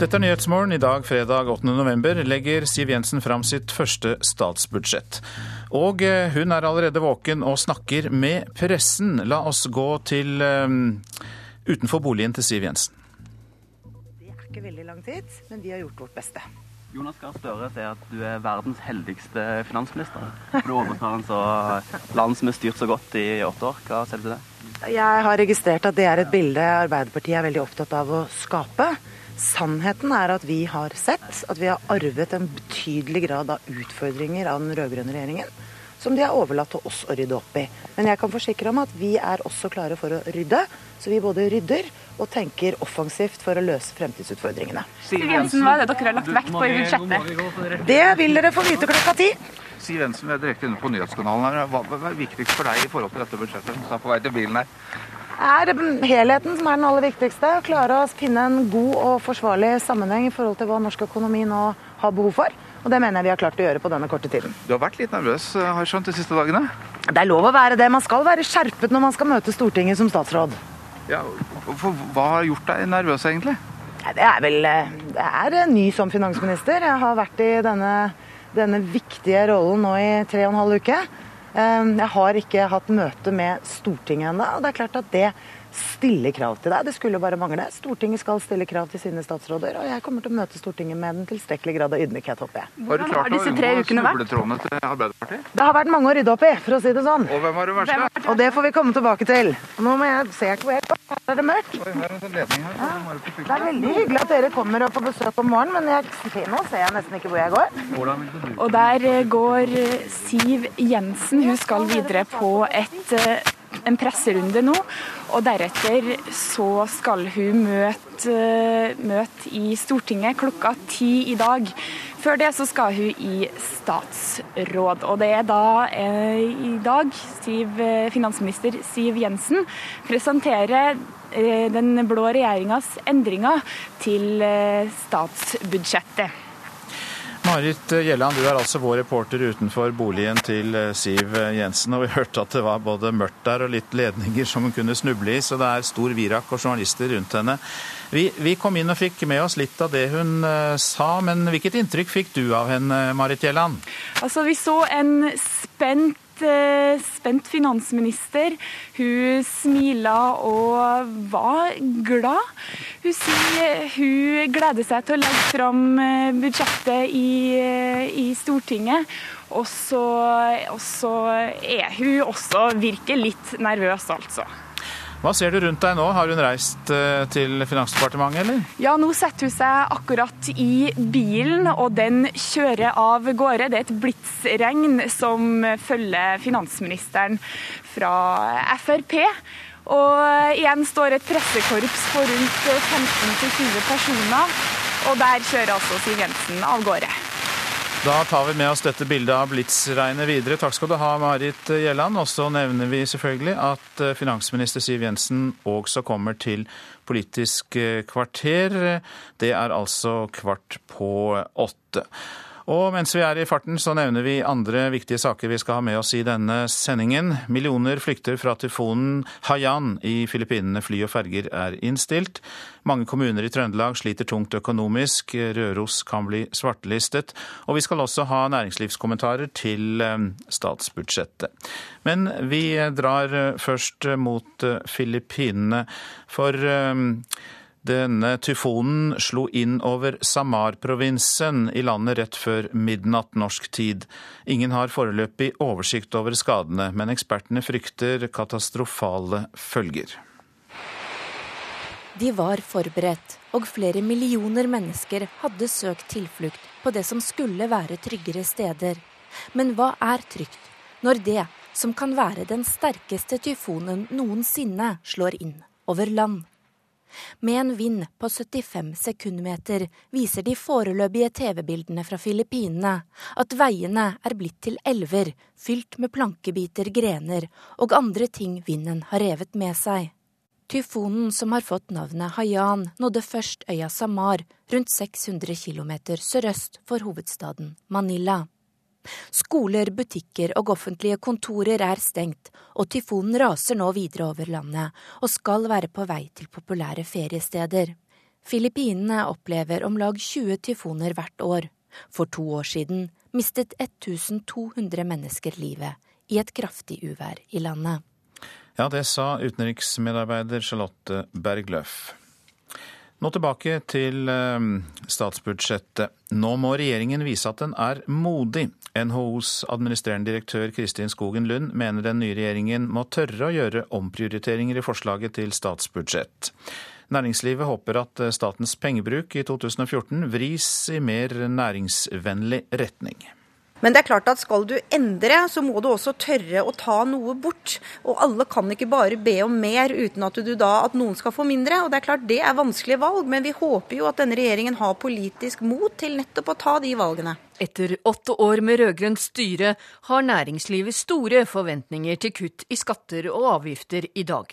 Dette er Nyhetsmorgen. I dag, fredag 8. november, legger Siv Jensen fram sitt første statsbudsjett. Og eh, hun er allerede våken og snakker med pressen. La oss gå til um, utenfor boligen til Siv Jensen. Det er ikke veldig lang tid, men vi har gjort vårt beste. Jonas Gahr Støre sier at du er verdens heldigste finansminister. Du overtar en så land som er styrt så godt i åtte år. Hva sier du til det? Jeg har registrert at det er et bilde Arbeiderpartiet er veldig opptatt av å skape. Sannheten er at vi har sett at vi har arvet en betydelig grad av utfordringer av den rød-grønne regjeringen, som de har overlatt til oss å rydde opp i. Men jeg kan forsikre om at vi er også klare for å rydde. Så vi både rydder og tenker offensivt for å løse fremtidsutfordringene. Siv Jensen, hva er det dere har lagt vekt på i budsjettet? Det vil dere få vite klokka ti. Siv Jensen, vi er direkte inne på nyhetskanalen her. Hva er viktigst for deg i forhold til dette budsjettet? som er på vei til bilen her er helheten som er den aller viktigste. Å Klare å finne en god og forsvarlig sammenheng i forhold til hva norsk økonomi nå har behov for. Og det mener jeg vi har klart å gjøre på denne korte tiden. Du har vært litt nervøs, har jeg skjønt, de siste dagene? Det er lov å være det. Man skal være skjerpet når man skal møte Stortinget som statsråd. Ja, for Hva har gjort deg nervøs, egentlig? Det er vel Det er ny som finansminister. Jeg har vært i denne, denne viktige rollen nå i tre og en halv uke. Ehm, jeg har ikke hatt møte med Stortinget ennå. Det er klart at det stille krav til deg. Det skulle bare mangle. Stortinget skal stille krav til sine statsråder, og jeg kommer til å møte Stortinget med den tilstrekkelige grad av ydmykhet, håper jeg. Hvordan har disse tre ukene vært? til Arbeiderpartiet? Det har vært mange å rydde opp i, for å si det sånn. Og hvem var det verste? Og det får vi komme tilbake til. Nå må jeg se hvor jeg går. Her er det mørkt. Oi, her er en her. Ja. Det er veldig hyggelig at dere kommer og på besøk om morgenen, men jeg, nå ser jeg nesten ikke hvor jeg går. Og der går Siv Jensen. Hun skal videre på et eh, en presserunde nå. Og deretter så skal hun møte, møte i Stortinget klokka ti i dag. Før det så skal hun i statsråd. Og det er da eh, i dag Siv, finansminister Siv Jensen presenterer eh, den blå regjeringas endringer til eh, statsbudsjettet. Marit Gjelland, du er altså vår reporter utenfor boligen til eh, Siv Jensen. Og vi hørte at det var både mørkt der og litt ledninger som hun kunne snuble i, så det er stor virak og journalister rundt henne. Vi, vi, kom inn og fikk med oss litt av det hun uh, sa, men hvilket inntrykk fikk du av henne, Marit Gjelland? Altså, vi så en spent Eh, spent finansminister. Hun smila og var glad. Hun sier hun gleder seg til å legge fram eh, budsjettet i, eh, i Stortinget. Og så er hun også virker litt nervøs, altså. Hva ser du rundt deg nå? Har hun reist eh, til Finansdepartementet, eller? Ja, nå setter hun seg akkurat i bilen, og den kjører av gårde. Det er et blitsregn som følger finansministeren fra Frp. Og igjen står et pressekorps på rundt 15-20 personer, og der kjører altså Siv Jensen av gårde. Da tar vi med oss dette bildet av blitsregnet videre. Takk skal du ha, Marit Gjelland. Og så nevner vi selvfølgelig at eh, finansminister Siv Jensen også kommer til Politisk eh, kvarter. Det er altså kvart på åtte. Og mens vi er i farten, så nevner vi andre viktige saker vi skal ha med oss i denne sendingen. Millioner flykter fra tyfonen Haiyan i Filippinene. Fly og ferger er innstilt. Mange kommuner i Trøndelag sliter tungt økonomisk. Røros kan bli svartelistet. Og vi skal også ha næringslivskommentarer til eh, statsbudsjettet. Men vi drar først mot eh, Filippinene. For eh, denne tyfonen slo inn over Samar-provinsen i landet rett før midnatt norsk tid. Ingen har foreløpig oversikt over skadene, men ekspertene frykter katastrofale følger. De var forberedt, og flere millioner mennesker hadde søkt tilflukt på det som skulle være tryggere steder. Men hva er trygt når det, som kan være den sterkeste tyfonen noensinne, slår inn over land? Med en vind på 75 sekundmeter viser de foreløpige TV-bildene fra Filippinene at veiene er blitt til elver fylt med plankebiter, grener og andre ting vinden har revet med seg. Tyfonen som har fått navnet Haiyan, nådde først øya Samar, rundt 600 km sørøst for hovedstaden Manila. Skoler, butikker og offentlige kontorer er stengt, og tyfonen raser nå videre over landet og skal være på vei til populære feriesteder. Filippinene opplever om lag 20 tyfoner hvert år. For to år siden mistet 1200 mennesker livet i et kraftig uvær i landet. Ja, det sa utenriksmedarbeider Charlotte Bergløff. Nå tilbake til eh, statsbudsjettet. Nå må regjeringen vise at den er modig. NHOs administrerende direktør Kristin Skogen Lund mener den nye regjeringen må tørre å gjøre omprioriteringer i forslaget til statsbudsjett. Næringslivet håper at statens pengebruk i 2014 vris i mer næringsvennlig retning. Men det er klart at skal du endre, så må du også tørre å ta noe bort. Og alle kan ikke bare be om mer uten at, du da, at noen skal få mindre. Og det er klart det er vanskelige valg, men vi håper jo at denne regjeringen har politisk mot til nettopp å ta de valgene. Etter åtte år med rød-grønt styre har næringslivet store forventninger til kutt i skatter og avgifter i dag.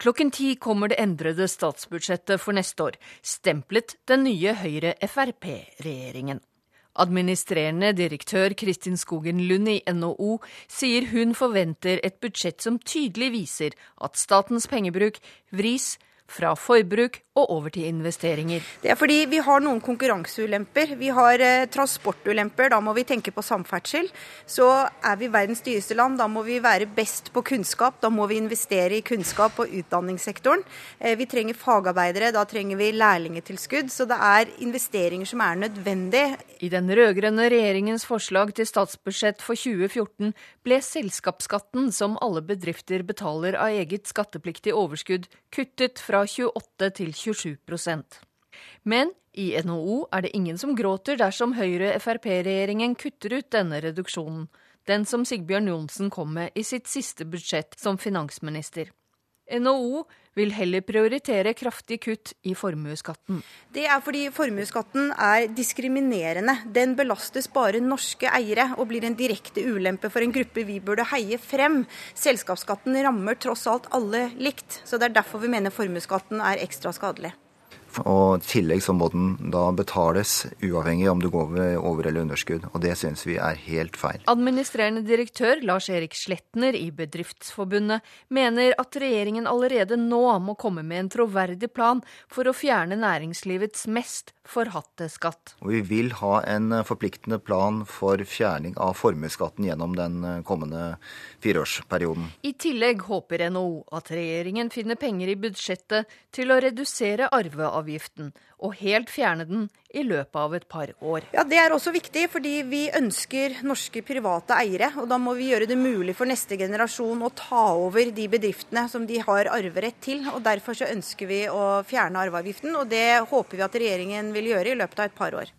Klokken ti kommer det endrede statsbudsjettet for neste år, stemplet den nye Høyre-Frp-regjeringen. Administrerende direktør Kristin Skogen Lund i NHO sier hun forventer et budsjett som tydelig viser at statens pengebruk vris fra forbruk og over til investeringer. Det er fordi vi har noen konkurranseulemper. Vi har eh, transportulemper. Da må vi tenke på samferdsel. Så er vi verdens dyreste land. Da må vi være best på kunnskap. Da må vi investere i kunnskap og utdanningssektoren. Eh, vi trenger fagarbeidere. Da trenger vi lærlingetilskudd. Så det er investeringer som er nødvendig. I den rød-grønne regjeringens forslag til statsbudsjett for 2014 ble selskapsskatten som alle bedrifter betaler av eget skattepliktig overskudd, kuttet fra 28 til 27 Men i NHO er det ingen som gråter dersom Høyre-Frp-regjeringen kutter ut denne reduksjonen, den som Sigbjørn Johnsen kom med i sitt siste budsjett som finansminister. NHO vil heller prioritere kraftige kutt i formuesskatten. Det er fordi formuesskatten er diskriminerende. Den belastes bare norske eiere og blir en direkte ulempe for en gruppe vi burde heie frem. Selskapsskatten rammer tross alt alle likt, så det er derfor vi mener formuesskatten er ekstra skadelig. Og I tillegg så må den da betales uavhengig om du går over eller underskudd. Og det syns vi er helt feil. Administrerende direktør Lars Erik Sletner i Bedriftsforbundet mener at regjeringen allerede nå må komme med en troverdig plan for å fjerne næringslivets mest forhatte skatt. Og vi vil ha en forpliktende plan for fjerning av formuesskatten gjennom den kommende fireårsperioden. I tillegg håper NHO at regjeringen finner penger i budsjettet til å redusere arveavgiften, og helt fjerne den i løpet av et par år. Ja, Det er også viktig, fordi vi ønsker norske private eiere. Og da må vi gjøre det mulig for neste generasjon å ta over de bedriftene som de har arverett til. og Derfor så ønsker vi å fjerne arveavgiften, og det håper vi at regjeringen vil gjøre i løpet av et par år.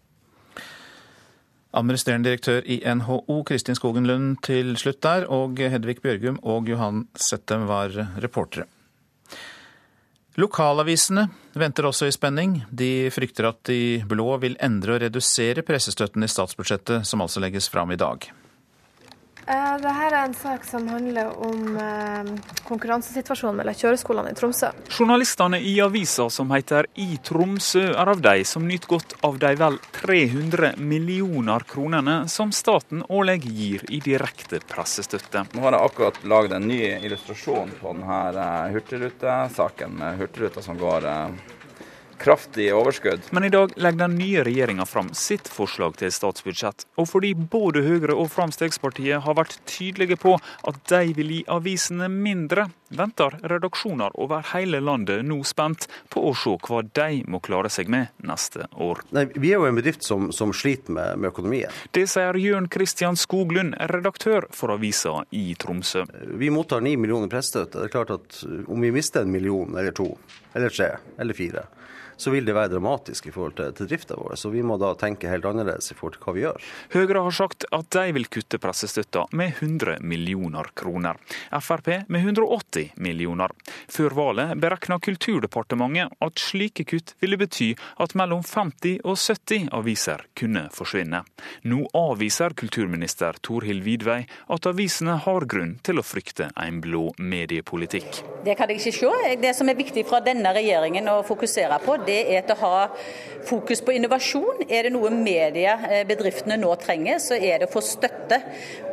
Administrerende direktør i NHO, Kristin Skogen Lund til slutt der, og Hedvig Bjørgum og Johan Settem var reportere. Lokalavisene venter også i spenning. De frykter at de blå vil endre og redusere pressestøtten i statsbudsjettet, som altså legges fram i dag. Eh, Dette er en sak som handler om eh, konkurransesituasjonen mellom kjøreskolene i Tromsø. Journalistene i avisa som heter I Tromsø, er av de som nyter godt av de vel 300 millioner kronene som staten årlig gir i direkte pressestøtte. Nå har jeg akkurat lagd en ny illustrasjon på denne eh, hurtigrutesaken med Hurtigruta som går kraftig overskudd. Men i dag legger den nye regjeringa fram sitt forslag til statsbudsjett. Og fordi både Høyre og Fremskrittspartiet har vært tydelige på at de vil gi avisene mindre, venter redaksjoner over hele landet nå spent på å se hva de må klare seg med neste år. Nei, vi er jo en bedrift som, som sliter med, med, økonomien. Det sier Jørn Kristian Skoglund, redaktør for avisa i Tromsø. Vi mottar ni millioner pressestøtte. Det er klart at om vi mister en million eller to, eller tre, eller fire, så vil det være dramatisk i forhold til, til drifta vår. Så vi må da tenke helt annerledes i forhold til hva vi gjør. Høyre har sagt at de vil kutte pressestøtta med 100 millioner kroner. Frp med 180 millioner. Før valget beregna Kulturdepartementet at slike kutt ville bety at mellom 50 og 70 aviser kunne forsvinne. Nå avviser kulturminister Torhild Vidvei at avisene har grunn til å frykte en blå mediepolitikk. Det kan jeg ikke se. Det som er viktig fra denne regjeringen å fokusere på, det er til å ha fokus på innovasjon. Er det noe mediebedriftene nå trenger, så er det å få støtte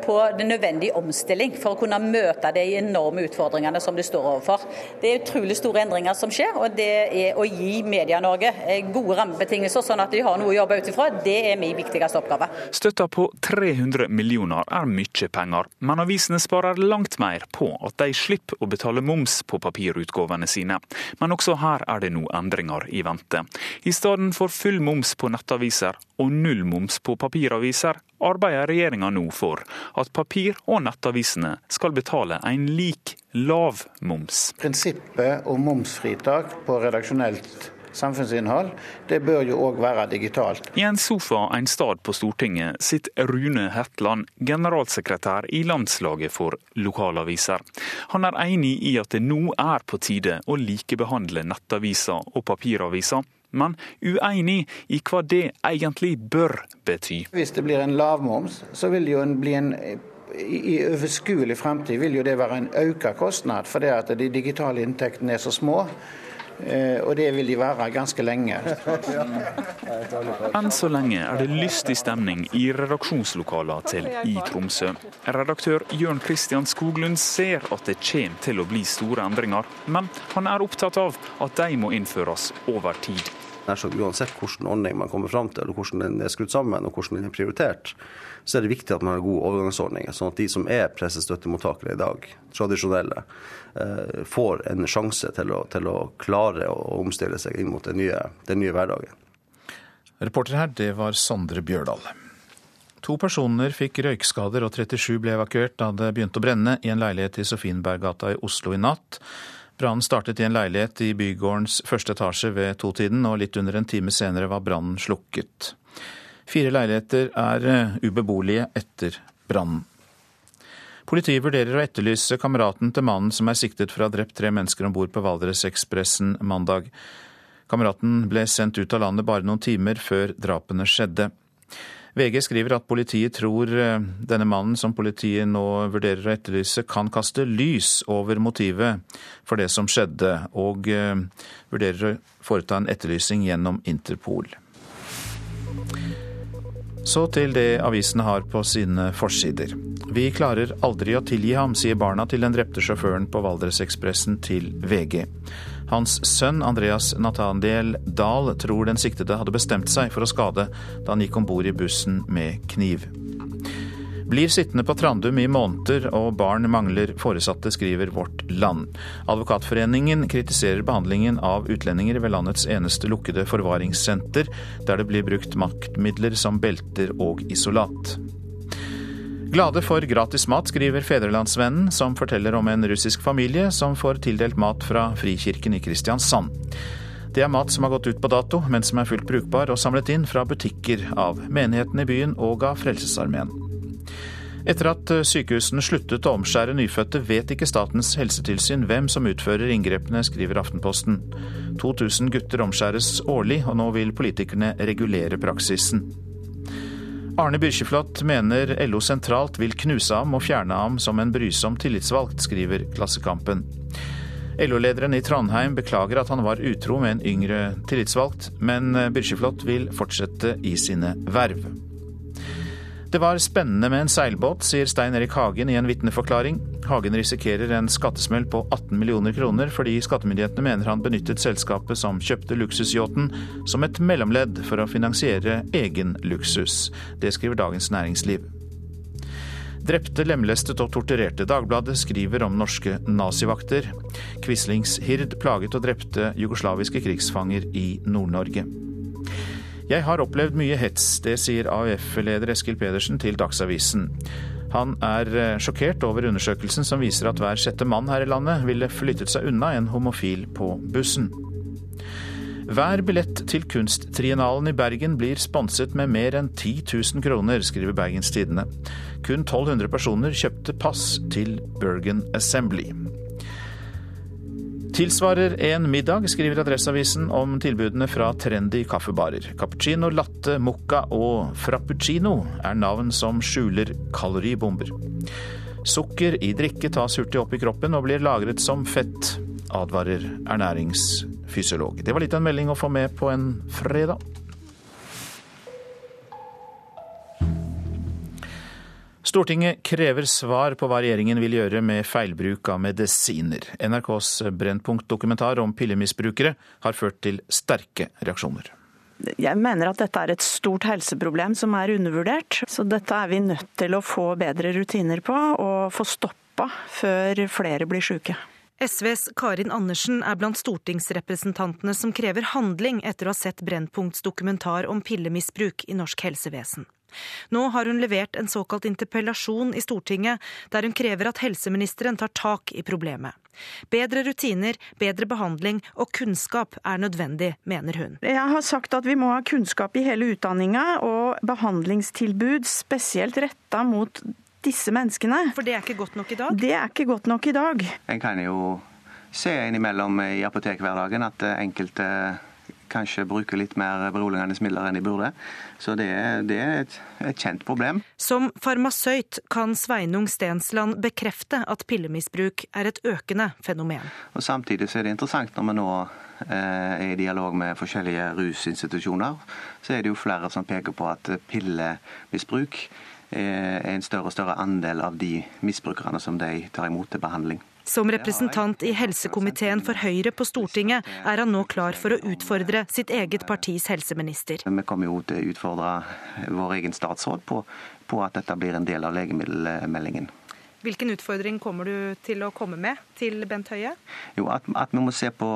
på den nødvendige omstilling for å kunne møte de enorme utfordringene som de står overfor. Det er utrolig store endringer som skjer, og det er å gi Media-Norge eh, gode rammebetingelser, sånn at de har noe å jobbe ut ifra. Det er min viktigste oppgave. Støtta på 300 millioner er mye penger, men avisene sparer langt mer på at de slipper å betale moms på papirutgavene sine. Men også her er det nå endringer i vente. I stedet for full moms på nettaviser og null moms på papiraviser, arbeider regjeringa nå for at papir- og nettavisene skal betale en lik lav moms. Prinsippet om momsfritak på redaksjonelt samfunnsinnhold, det bør jo òg være digitalt. I en sofa en stad på Stortinget sitter Rune Hetland, generalsekretær i Landslaget for lokalaviser. Han er enig i at det nå er på tide å likebehandle nettaviser og papiraviser, men uenig i hva det egentlig bør bety. Hvis det blir en lavmoms, så vil det jo bli en i overskuelig fremtid vil jo det være en økt kostnad, fordi at de digitale inntektene er så små. Eh, og det vil de være ganske lenge. Enn så lenge er det lystig stemning i redaksjonslokalene til I Tromsø. Redaktør Jørn Christian Skoglund ser at det kommer til å bli store endringer, men han er opptatt av at de må innføres over tid. Uansett hvilken ordning man kommer fram til, eller hvordan den er skrudd sammen og hvordan den er prioritert, så er det viktig at man har gode overgangsordninger, sånn at de som er pressestøttemottakere i dag, tradisjonelle, eh, får en sjanse til å, til å klare å omstille seg inn mot den nye, den nye hverdagen. Reporter her, det var Sondre Bjørdal. To personer fikk røykskader og 37 ble evakuert da det begynte å brenne i en leilighet i Sofienberggata i Oslo i natt. Brannen startet i en leilighet i bygårdens første etasje ved totiden, og litt under en time senere var brannen slukket. Fire leiligheter er eh, ubeboelige etter brannen. Politiet vurderer å etterlyse kameraten til mannen som er siktet for å ha drept tre mennesker om bord på Valdresekspressen mandag. Kameraten ble sendt ut av landet bare noen timer før drapene skjedde. VG skriver at politiet tror eh, denne mannen, som politiet nå vurderer å etterlyse, kan kaste lys over motivet for det som skjedde, og eh, vurderer å foreta en etterlysning gjennom Interpol. Så til det avisene har på sine forsider. Vi klarer aldri å tilgi ham, sier barna til den drepte sjåføren på Valdresekspressen til VG. Hans sønn Andreas Nathaniel Dahl tror den siktede hadde bestemt seg for å skade da han gikk om bord i bussen med kniv. Blir sittende på Trandum i måneder og barn mangler foresatte, skriver Vårt Land. Advokatforeningen kritiserer behandlingen av utlendinger ved landets eneste lukkede forvaringssenter, der det blir brukt maktmidler som belter og isolat. Glade for gratis mat, skriver Fedrelandsvennen, som forteller om en russisk familie som får tildelt mat fra Frikirken i Kristiansand. Det er mat som har gått ut på dato, men som er fullt brukbar og samlet inn fra butikker av menigheten i byen og av Frelsesarmeen. Etter at sykehusene sluttet å omskjære nyfødte, vet ikke Statens helsetilsyn hvem som utfører inngrepene, skriver Aftenposten. 2000 gutter omskjæres årlig, og nå vil politikerne regulere praksisen. Arne Byrkjeflot mener LO sentralt vil knuse ham og fjerne ham som en brysom tillitsvalgt, skriver Klassekampen. LO-lederen i Trondheim beklager at han var utro med en yngre tillitsvalgt, men Byrkjeflot vil fortsette i sine verv. Det var spennende med en seilbåt, sier Stein Erik Hagen i en vitneforklaring. Hagen risikerer en skattesmell på 18 millioner kroner fordi skattemyndighetene mener han benyttet selskapet som kjøpte luksusyachten som et mellomledd for å finansiere egen luksus. Det skriver Dagens Næringsliv. Drepte, lemlestet og torturerte. Dagbladet skriver om norske nazivakter. Quislings Hird plaget og drepte jugoslaviske krigsfanger i Nord-Norge. Jeg har opplevd mye hets, det sier AUF-leder Eskil Pedersen til Dagsavisen. Han er eh, sjokkert over undersøkelsen som viser at hver sjette mann her i landet ville flyttet seg unna en homofil på bussen. Hver billett til Kunsttriennalen i Bergen blir sponset med mer enn 10 000 kroner, skriver Bergens Tidende. Kun 1200 personer kjøpte pass til Bergen Assembly. Tilsvarer en middag, skriver Adresseavisen om tilbudene fra trendy kaffebarer. Cappuccino, latte, mocca og frappuccino er navn som skjuler kaloribomber. Sukker i drikke tas hurtig opp i kroppen og blir lagret som fett, advarer ernæringsfysiolog. Det var litt av en melding å få med på en fredag. Stortinget krever svar på hva regjeringen vil gjøre med feilbruk av medisiner. NRKs Brennpunkt-dokumentar om pillemisbrukere har ført til sterke reaksjoner. Jeg mener at dette er et stort helseproblem som er undervurdert. Så dette er vi nødt til å få bedre rutiner på og få stoppa før flere blir syke. SVs Karin Andersen er blant stortingsrepresentantene som krever handling etter å ha sett Brennpunkts dokumentar om pillemisbruk i norsk helsevesen. Nå har hun levert en såkalt interpellasjon i Stortinget, der hun krever at helseministeren tar tak i problemet. Bedre rutiner, bedre behandling og kunnskap er nødvendig, mener hun. Jeg har sagt at vi må ha kunnskap i hele utdanninga og behandlingstilbud spesielt retta mot disse menneskene. For det er ikke godt nok i dag? Det er ikke godt nok i dag. En kan jo se innimellom i apotekhverdagen at enkelte kanskje bruker litt mer beroligende midler enn de burde. Så det, det er et, et, kjent problem. Som farmasøyt kan Sveinung Stensland bekrefte at pillemisbruk er et økende fenomen. Og Samtidig så er det interessant når vi nå eh, er i dialog med forskjellige rusinstitusjoner, så er det jo flere som peker på at pillemisbruk er en større og større andel av de misbrukerne som de tar imot til behandling. Som representant i helsekomiteen for Høyre på Stortinget er han nå klar for å utfordre sitt eget partis helseminister. Vi kommer jo til å utfordre vår egen statsråd på, på at dette blir en del av legemiddelmeldingen. Hvilken utfordring kommer du til å komme med til Bent Høie? Jo, at, at, vi må se på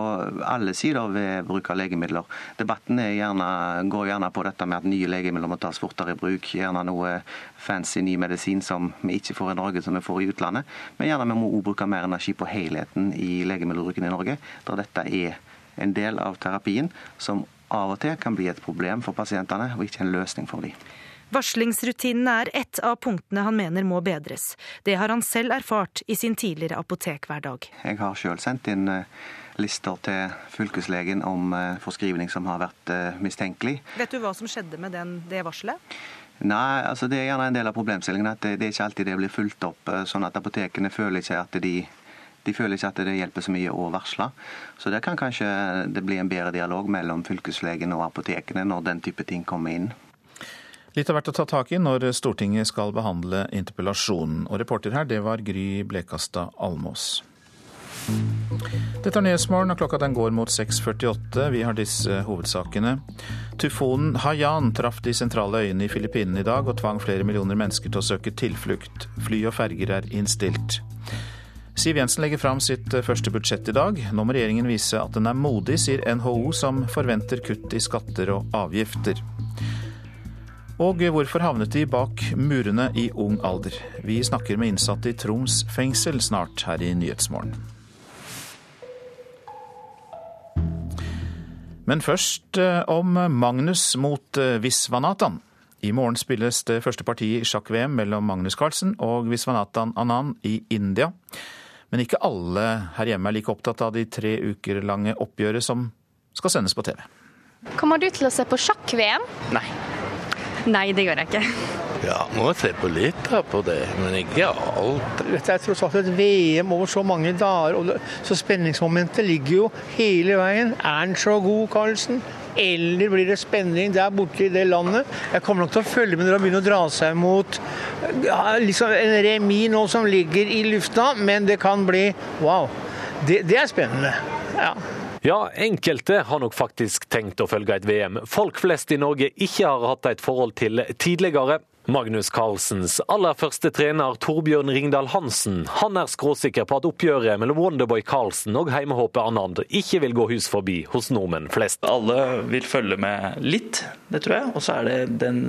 alle sider ved bruk av legemidler. Debatten gjerne, går gjerne på dette med at nye legemidler må tas fortere i bruk. Gjerne noe fancy ny medisin som vi ikke får i Norge, som vi får i utlandet. Men gjerne vi må også bruke mer energi på helheten i legemiddelbruken i Norge, der dette er en del av terapien som av og til kan bli et problem for pasientene, og ikke en løsning for dem. Varslingsrutinene er ett av punktene han mener må bedres. Det har han selv erfart i sin tidligere apotekhverdag. Jeg har sjøl sendt inn eh, lister til fylkeslegen om eh, forskrivning som har vært eh, mistenkelig. Vet du hva som skjedde med den, det varselet? Nei, altså Det er gjerne en del av problemstillingen at det, det er ikke alltid det blir fulgt opp. Sånn at apotekene føler ikke at de de føler ikke at det hjelper så mye å varsle. Så det kan kanskje det bli en bedre dialog mellom fylkeslegen og apotekene når den type ting kommer inn. Litt av hvert å ta tak i når Stortinget skal behandle interpellasjonen. Og reporter her, det var Gry Blekastad Almås. Dette er Nyhetsmorgen, og klokka den går mot 6.48. Vi har disse hovedsakene. Tyfonen Haiyan traff de sentrale øyene i Filippinene i dag og tvang flere millioner mennesker til å søke tilflukt. Fly og ferger er innstilt. Siv Jensen legger fram sitt første budsjett i dag. Nå må regjeringen vise at den er modig, sier NHO, som forventer kutt i skatter og avgifter. Og hvorfor havnet de bak murene i ung alder? Vi snakker med innsatte i Troms fengsel snart her i Nyhetsmorgen. Men først eh, om Magnus mot eh, Visvanathan. I morgen spilles det første partiet i sjakk-VM mellom Magnus Carlsen og Visvanathan Anand i India. Men ikke alle her hjemme er like opptatt av de tre uker lange oppgjøret som skal sendes på TV. Kommer du til å se på sjakk-VM? Nei. Nei, det gjør jeg ikke. Ja, må se på litt da, på det, men ikke alt. Dette er tross alt et VM over så mange dager, og det, så spenningsmomentet ligger jo hele veien. Er han så god, Karlsen? Eller blir det spenning der borte i det landet? Jeg kommer nok til å følge med når han begynner å dra seg mot ja, liksom en remis nå som ligger i lufta, men det kan bli wow. Det, det er spennende. Ja. Ja, enkelte har nok faktisk tenkt å følge et VM folk flest i Norge ikke har hatt et forhold til tidligere. Magnus Carlsens aller første trener, Torbjørn Ringdal Hansen, han er skråsikker på at oppgjøret mellom Wonderboy Carlsen og heimehåpet Anand ikke vil gå hus forbi hos nordmenn flest. Alle vil følge med litt, det tror jeg. Og så er det den,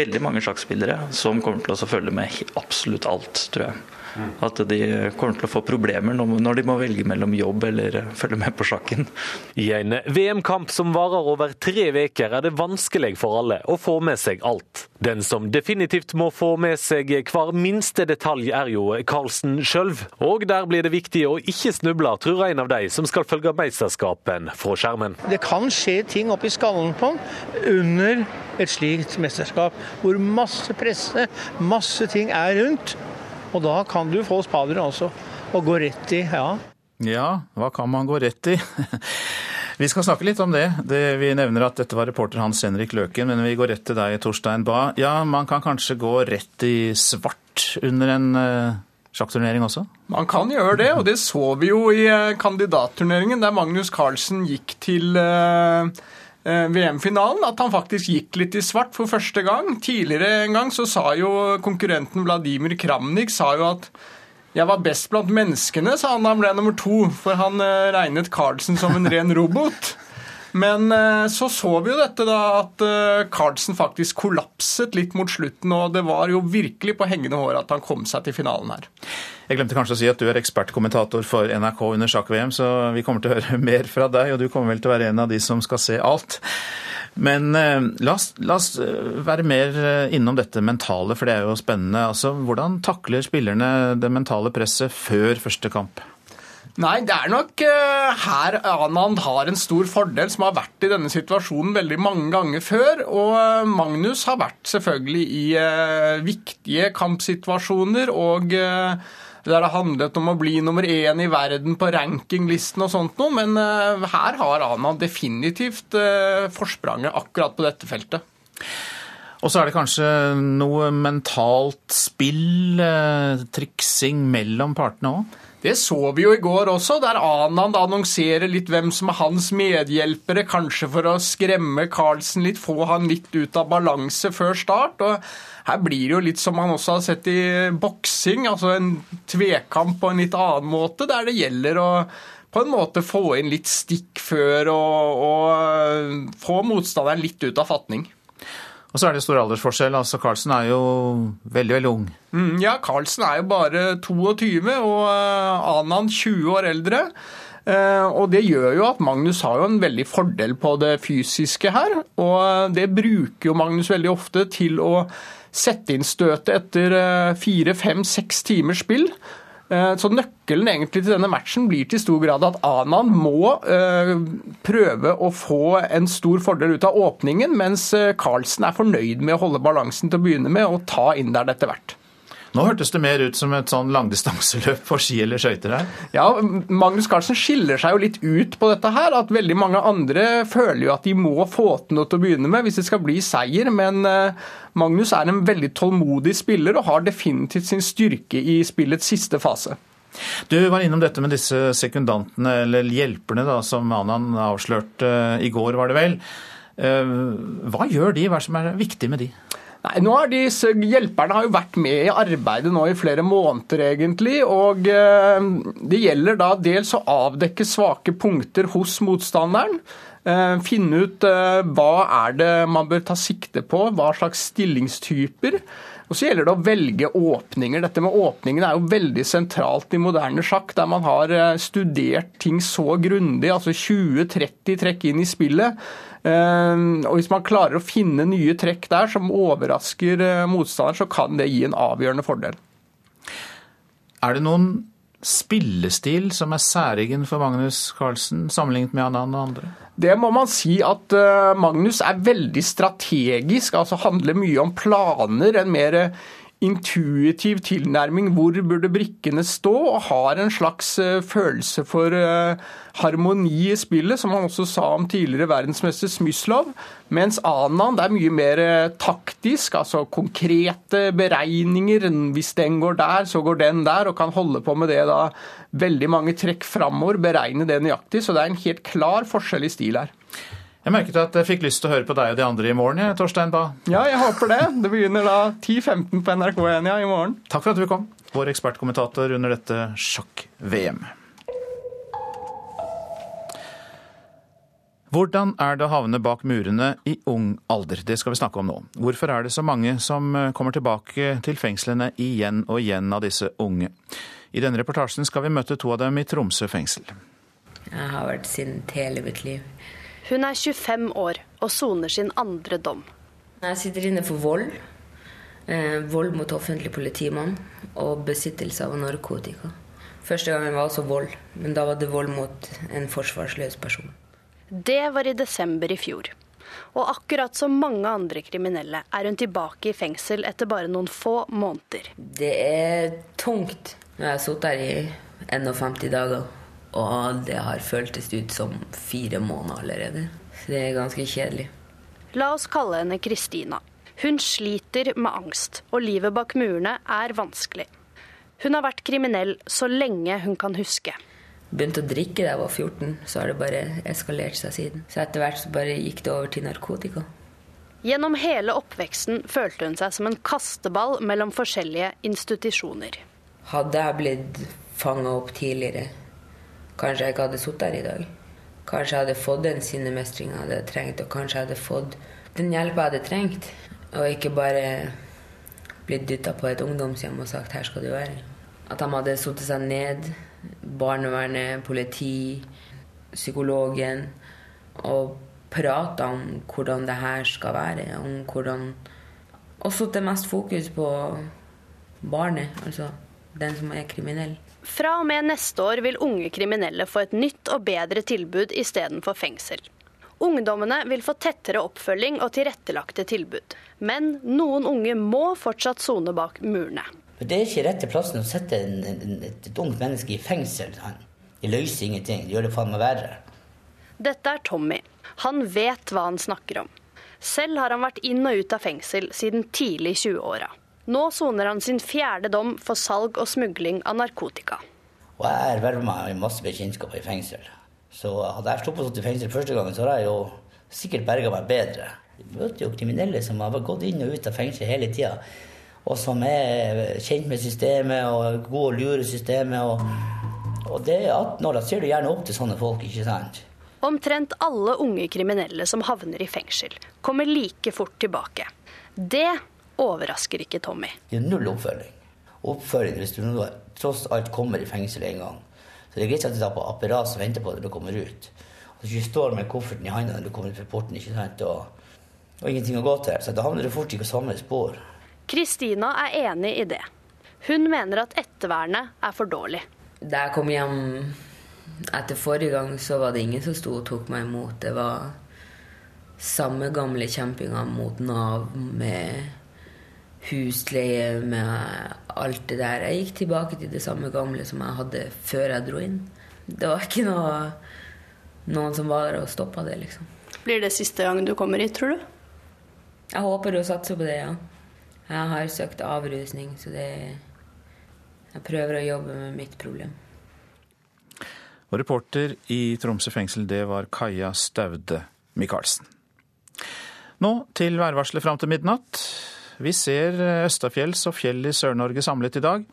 veldig mange sjakkspillere som kommer til å følge med absolutt alt, tror jeg. At de kommer til å få problemer når de må velge mellom jobb eller følge med på sjakken. I en VM-kamp som varer over tre uker, er det vanskelig for alle å få med seg alt. Den som definitivt må få med seg hver minste detalj, er jo Carlsen sjøl. Og der blir det viktig å ikke snuble, tror en av de som skal følge mesterskapen fra skjermen. Det kan skje ting oppi skallen på under et slikt mesterskap, hvor masse presse, masse ting er rundt. Og da kan du få spadere også, og gå rett i, ja. Ja, hva kan man gå rett i? Vi skal snakke litt om det. det. Vi nevner at dette var reporter Hans Henrik Løken, men vi går rett til deg, Torstein Bae. Ja, man kan kanskje gå rett i svart under en uh, sjakkturnering også? Man kan gjøre det, og det så vi jo i uh, kandidatturneringen, der Magnus Carlsen gikk til uh, VM-finalen, at han faktisk gikk litt i svart for første gang. Tidligere en gang så sa jo konkurrenten Vladimir Kramnik sa jo at jeg var best blant menneskene, sa han da han ble nummer to, for han regnet Carlsen som en ren robot. Men eh, så så vi jo dette da, at eh, Carlsen faktisk kollapset litt mot slutten, og det var jo virkelig på hengende hår at han kom seg til finalen her. Jeg glemte kanskje å si at du er ekspertkommentator for NRK under sjakk-VM, så vi kommer til å høre mer fra deg, og du kommer vel til å være en av de som skal se alt. Men eh, la, oss, la, oss, være mer innom dette mentale, for det er jo spennende. Altså, hvordan takler spillerne det mentale presset før første kamp? Nei, det er nok uh, her Anand har en stor fordel, som har vært i denne situasjonen veldig mange ganger før. Og uh, Magnus har vært selvfølgelig i uh, viktige kampsituasjoner. og det har handlet om å bli nummer én i verden på rankinglisten og sånt noe, men her har Anand definitivt forspranget akkurat på dette feltet. Og så er det kanskje noe mentalt spill, triksing mellom partene òg? Det så vi jo i går også, der Anand annonserer litt hvem som er hans medhjelpere, kanskje for å skremme Carlsen litt, få han litt ut av balanse før start. og her blir det jo litt som man også har sett i boksing, altså en tvekamp på en litt annen måte, der det gjelder å på en måte få inn litt stikk før og, og få motstanderen litt ut av fatning. Og så er det stor aldersforskjell. altså Carlsen er jo veldig, veldig ung. Mm, ja, Carlsen er jo bare 22, og uh, Anand 20 år eldre. Uh, og det gjør jo at Magnus har jo en veldig fordel på det fysiske her. Og uh, det bruker jo Magnus veldig ofte til å sette inn støtet etter fire, fem, seks timers spill. Eh, så nøkkelen egentlig til denne matchen blir til stor grad at Anan må eh, prøve å få en stor fordel ut av åpningen, mens eh, Carlsen er fornøyd med å holde balansen til å begynne med og ta inn der etter hvert. Nå hørtes det mer ut som et sånn langdistanseløp på ski eller skøyter her? Ja, Magnus Carlsen skiller seg jo litt ut på dette her. At veldig mange andre føler jo at de må få til noe til å begynne med hvis det skal bli seier. Men Magnus er en veldig tålmodig spiller og har definitivt sin styrke i spillets siste fase. Du var innom dette med disse sekundantene, eller hjelperne, da, som Anan avslørte eh, i går, var det vel. Eh, hva gjør de? Hva som er viktig med de? Nei, nå har disse Hjelperne har jo vært med i arbeidet nå i flere måneder, egentlig. og eh, Det gjelder da dels å avdekke svake punkter hos motstanderen. Eh, finne ut eh, hva er det man bør ta sikte på, hva slags stillingstyper. Og så gjelder det å velge åpninger. Dette med åpningen er jo veldig sentralt i moderne sjakk, der man har studert ting så grundig, altså 20-30 trekk inn i spillet. Og Hvis man klarer å finne nye trekk der som overrasker motstanderen, så kan det gi en avgjørende fordel. Er det noen spillestil som er særegen for Magnus Carlsen, sammenlignet med han og andre? Det må man si at eh, Magnus er veldig strategisk, altså handler mye om planer. En mer intuitiv tilnærming. Hvor burde brikkene stå? Og har en slags eh, følelse for eh, harmoni i spillet, som han også sa om tidligere verdensmester Smyslov. Mens Anand er mye mer eh, taktisk, altså konkrete beregninger. Hvis den går der, så går den der, og kan holde på med det da veldig mange trekk framover. Beregne det nøyaktig. Så det er en helt klar forskjell i stil her. Jeg merket at jeg fikk lyst til å høre på deg og de andre i morgen, jeg, Torstein Bae. Ja, jeg håper det. Det begynner da 10.15 på NRK1 ja, i morgen. Takk for at du kom, vår ekspertkommentator under dette sjakk-VM. Hvordan er det å havne bak murene i ung alder? Det skal vi snakke om nå. Hvorfor er det så mange som eh, kommer tilbake til fengslene igjen og igjen av disse unge? I denne reportasjen skal vi møte to av dem i Tromsø fengsel. Jeg har vært sint hele mitt liv. Hun er 25 år og soner sin andre dom. Jeg sitter inne for vold. Eh, vold mot offentlig politimann og besittelse av narkotika. Første gangen var altså vold, men da var det vold mot en forsvarsløs person. Det var i desember i fjor. Og akkurat som mange andre kriminelle er hun tilbake i fengsel etter bare noen få måneder. Det er tungt. når Jeg har sittet her i 51 dager. Og det har føltes ut som fire måneder allerede. Så det er ganske kjedelig. La oss kalle henne Kristina. Hun sliter med angst, og livet bak murene er vanskelig. Hun har vært kriminell så lenge hun kan huske. Begynte å drikke da jeg var 14, så har det bare eskalert seg siden. Så etter hvert så bare gikk det over til narkotika. Gjennom hele oppveksten følte hun seg som en kasteball mellom forskjellige institusjoner. Hadde jeg blitt fanga opp tidligere, kanskje jeg ikke hadde sittet her i dag. Kanskje jeg hadde fått den sinnemestringa jeg hadde trengt, og kanskje jeg hadde fått den hjelpa jeg hadde trengt. Og ikke bare blitt dytta på et ungdomshjem og sagt 'her skal du være'. At de hadde satt seg ned, barnevernet, politi, psykologen, og prata om hvordan det her skal være. Om hvordan Og satt mest fokus på barnet, altså den som er kriminell. Fra og med neste år vil unge kriminelle få et nytt og bedre tilbud istedenfor fengsel. Ungdommene vil få tettere oppfølging og tilrettelagte tilbud. Men noen unge må fortsatt sone bak murene. Det er ikke rett til plassen å sette en, en, et, et ungt menneske i fengsel. Det løser ingenting. Det gjør det faen meg verre. Dette er Tommy. Han vet hva han snakker om. Selv har han vært inn og ut av fengsel siden tidlig i 20-åra. Nå soner han sin fjerde dom for salg og smugling av narkotika. Og jeg erverver meg masse bekjentskaper i fengsel. Så hadde jeg sluppet i fengsel første gangen, så hadde jeg jo sikkert berga meg bedre. Vi møter jo kriminelle som har gått inn og ut av fengsel hele tida. Og som er kjent med systemet og gode å lure systemet. Og, og det er 18 år, da ser du gjerne opp til sånne folk, ikke sant? Omtrent alle unge kriminelle som havner i fengsel, kommer like fort tilbake. Det overrasker ikke Tommy. Det er null oppfølging. Oppfølging hvis du nå tross alt kommer i fengsel en gang. Så det er greit at du tar på apparat som venter på deg når du kommer ut. Og du ikke står med kofferten i hånda når du kommer ut fra porten ikke sant? Og, og ingenting å gå til. Så da havner du fort i samme spor. Kristina er enig i det. Hun mener at ettervernet er for dårlig. Da jeg kom hjem etter forrige gang, så var det ingen som sto og tok meg imot. Det var samme gamle kjempinga mot Nav med husleie, med alt det der. Jeg gikk tilbake til det samme gamle som jeg hadde før jeg dro inn. Det var ikke noe, noen som var der og stoppa det, liksom. Blir det siste gang du kommer hit, tror du? Jeg håper og satser på det, ja. Jeg har søkt avrusning, så det Jeg prøver å jobbe med mitt problem. Og reporter i Tromsø fengsel, det var Kaja Staude Michaelsen. Nå til værvarselet fram til midnatt. Vi ser østafjells og fjell i Sør-Norge samlet i dag.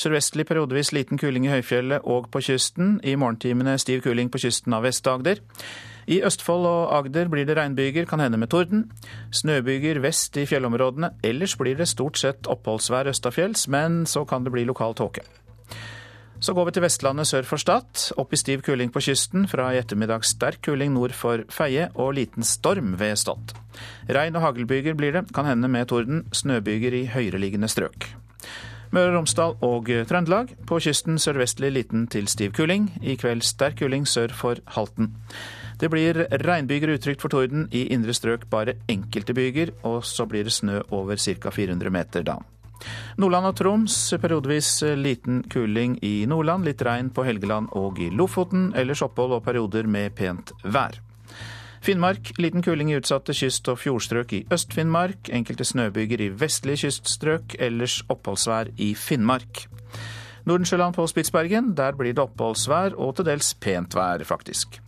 Sørvestlig periodevis liten kuling i høyfjellet og på kysten. I morgentimene stiv kuling på kysten av Vest-Agder. I Østfold og Agder blir det regnbyger, kan hende med torden. Snøbyger vest i fjellområdene. Ellers blir det stort sett oppholdsvær østafjells, men så kan det bli lokal tåke. Så går vi til Vestlandet sør for Stad. Opp i stiv kuling på kysten. Fra i ettermiddag sterk kuling nord for Feie og liten storm ved Stad. Regn og haglbyger blir det, kan hende med torden. Snøbyger i høyereliggende strøk. Møre og Romsdal og Trøndelag. På kysten sørvestlig liten til stiv kuling. I kveld sterk kuling sør for Halten. Det blir regnbyger utrygt for torden. I indre strøk bare enkelte byger, og så blir det snø over ca. 400 meter da. Nordland og Troms periodevis liten kuling i Nordland, litt regn på Helgeland og i Lofoten. Ellers opphold og perioder med pent vær. Finnmark liten kuling i utsatte kyst- og fjordstrøk i Øst-Finnmark. Enkelte snøbyger i vestlige kyststrøk, ellers oppholdsvær i Finnmark. Nordensjøland på Spitsbergen, der blir det oppholdsvær og til dels pent vær, faktisk.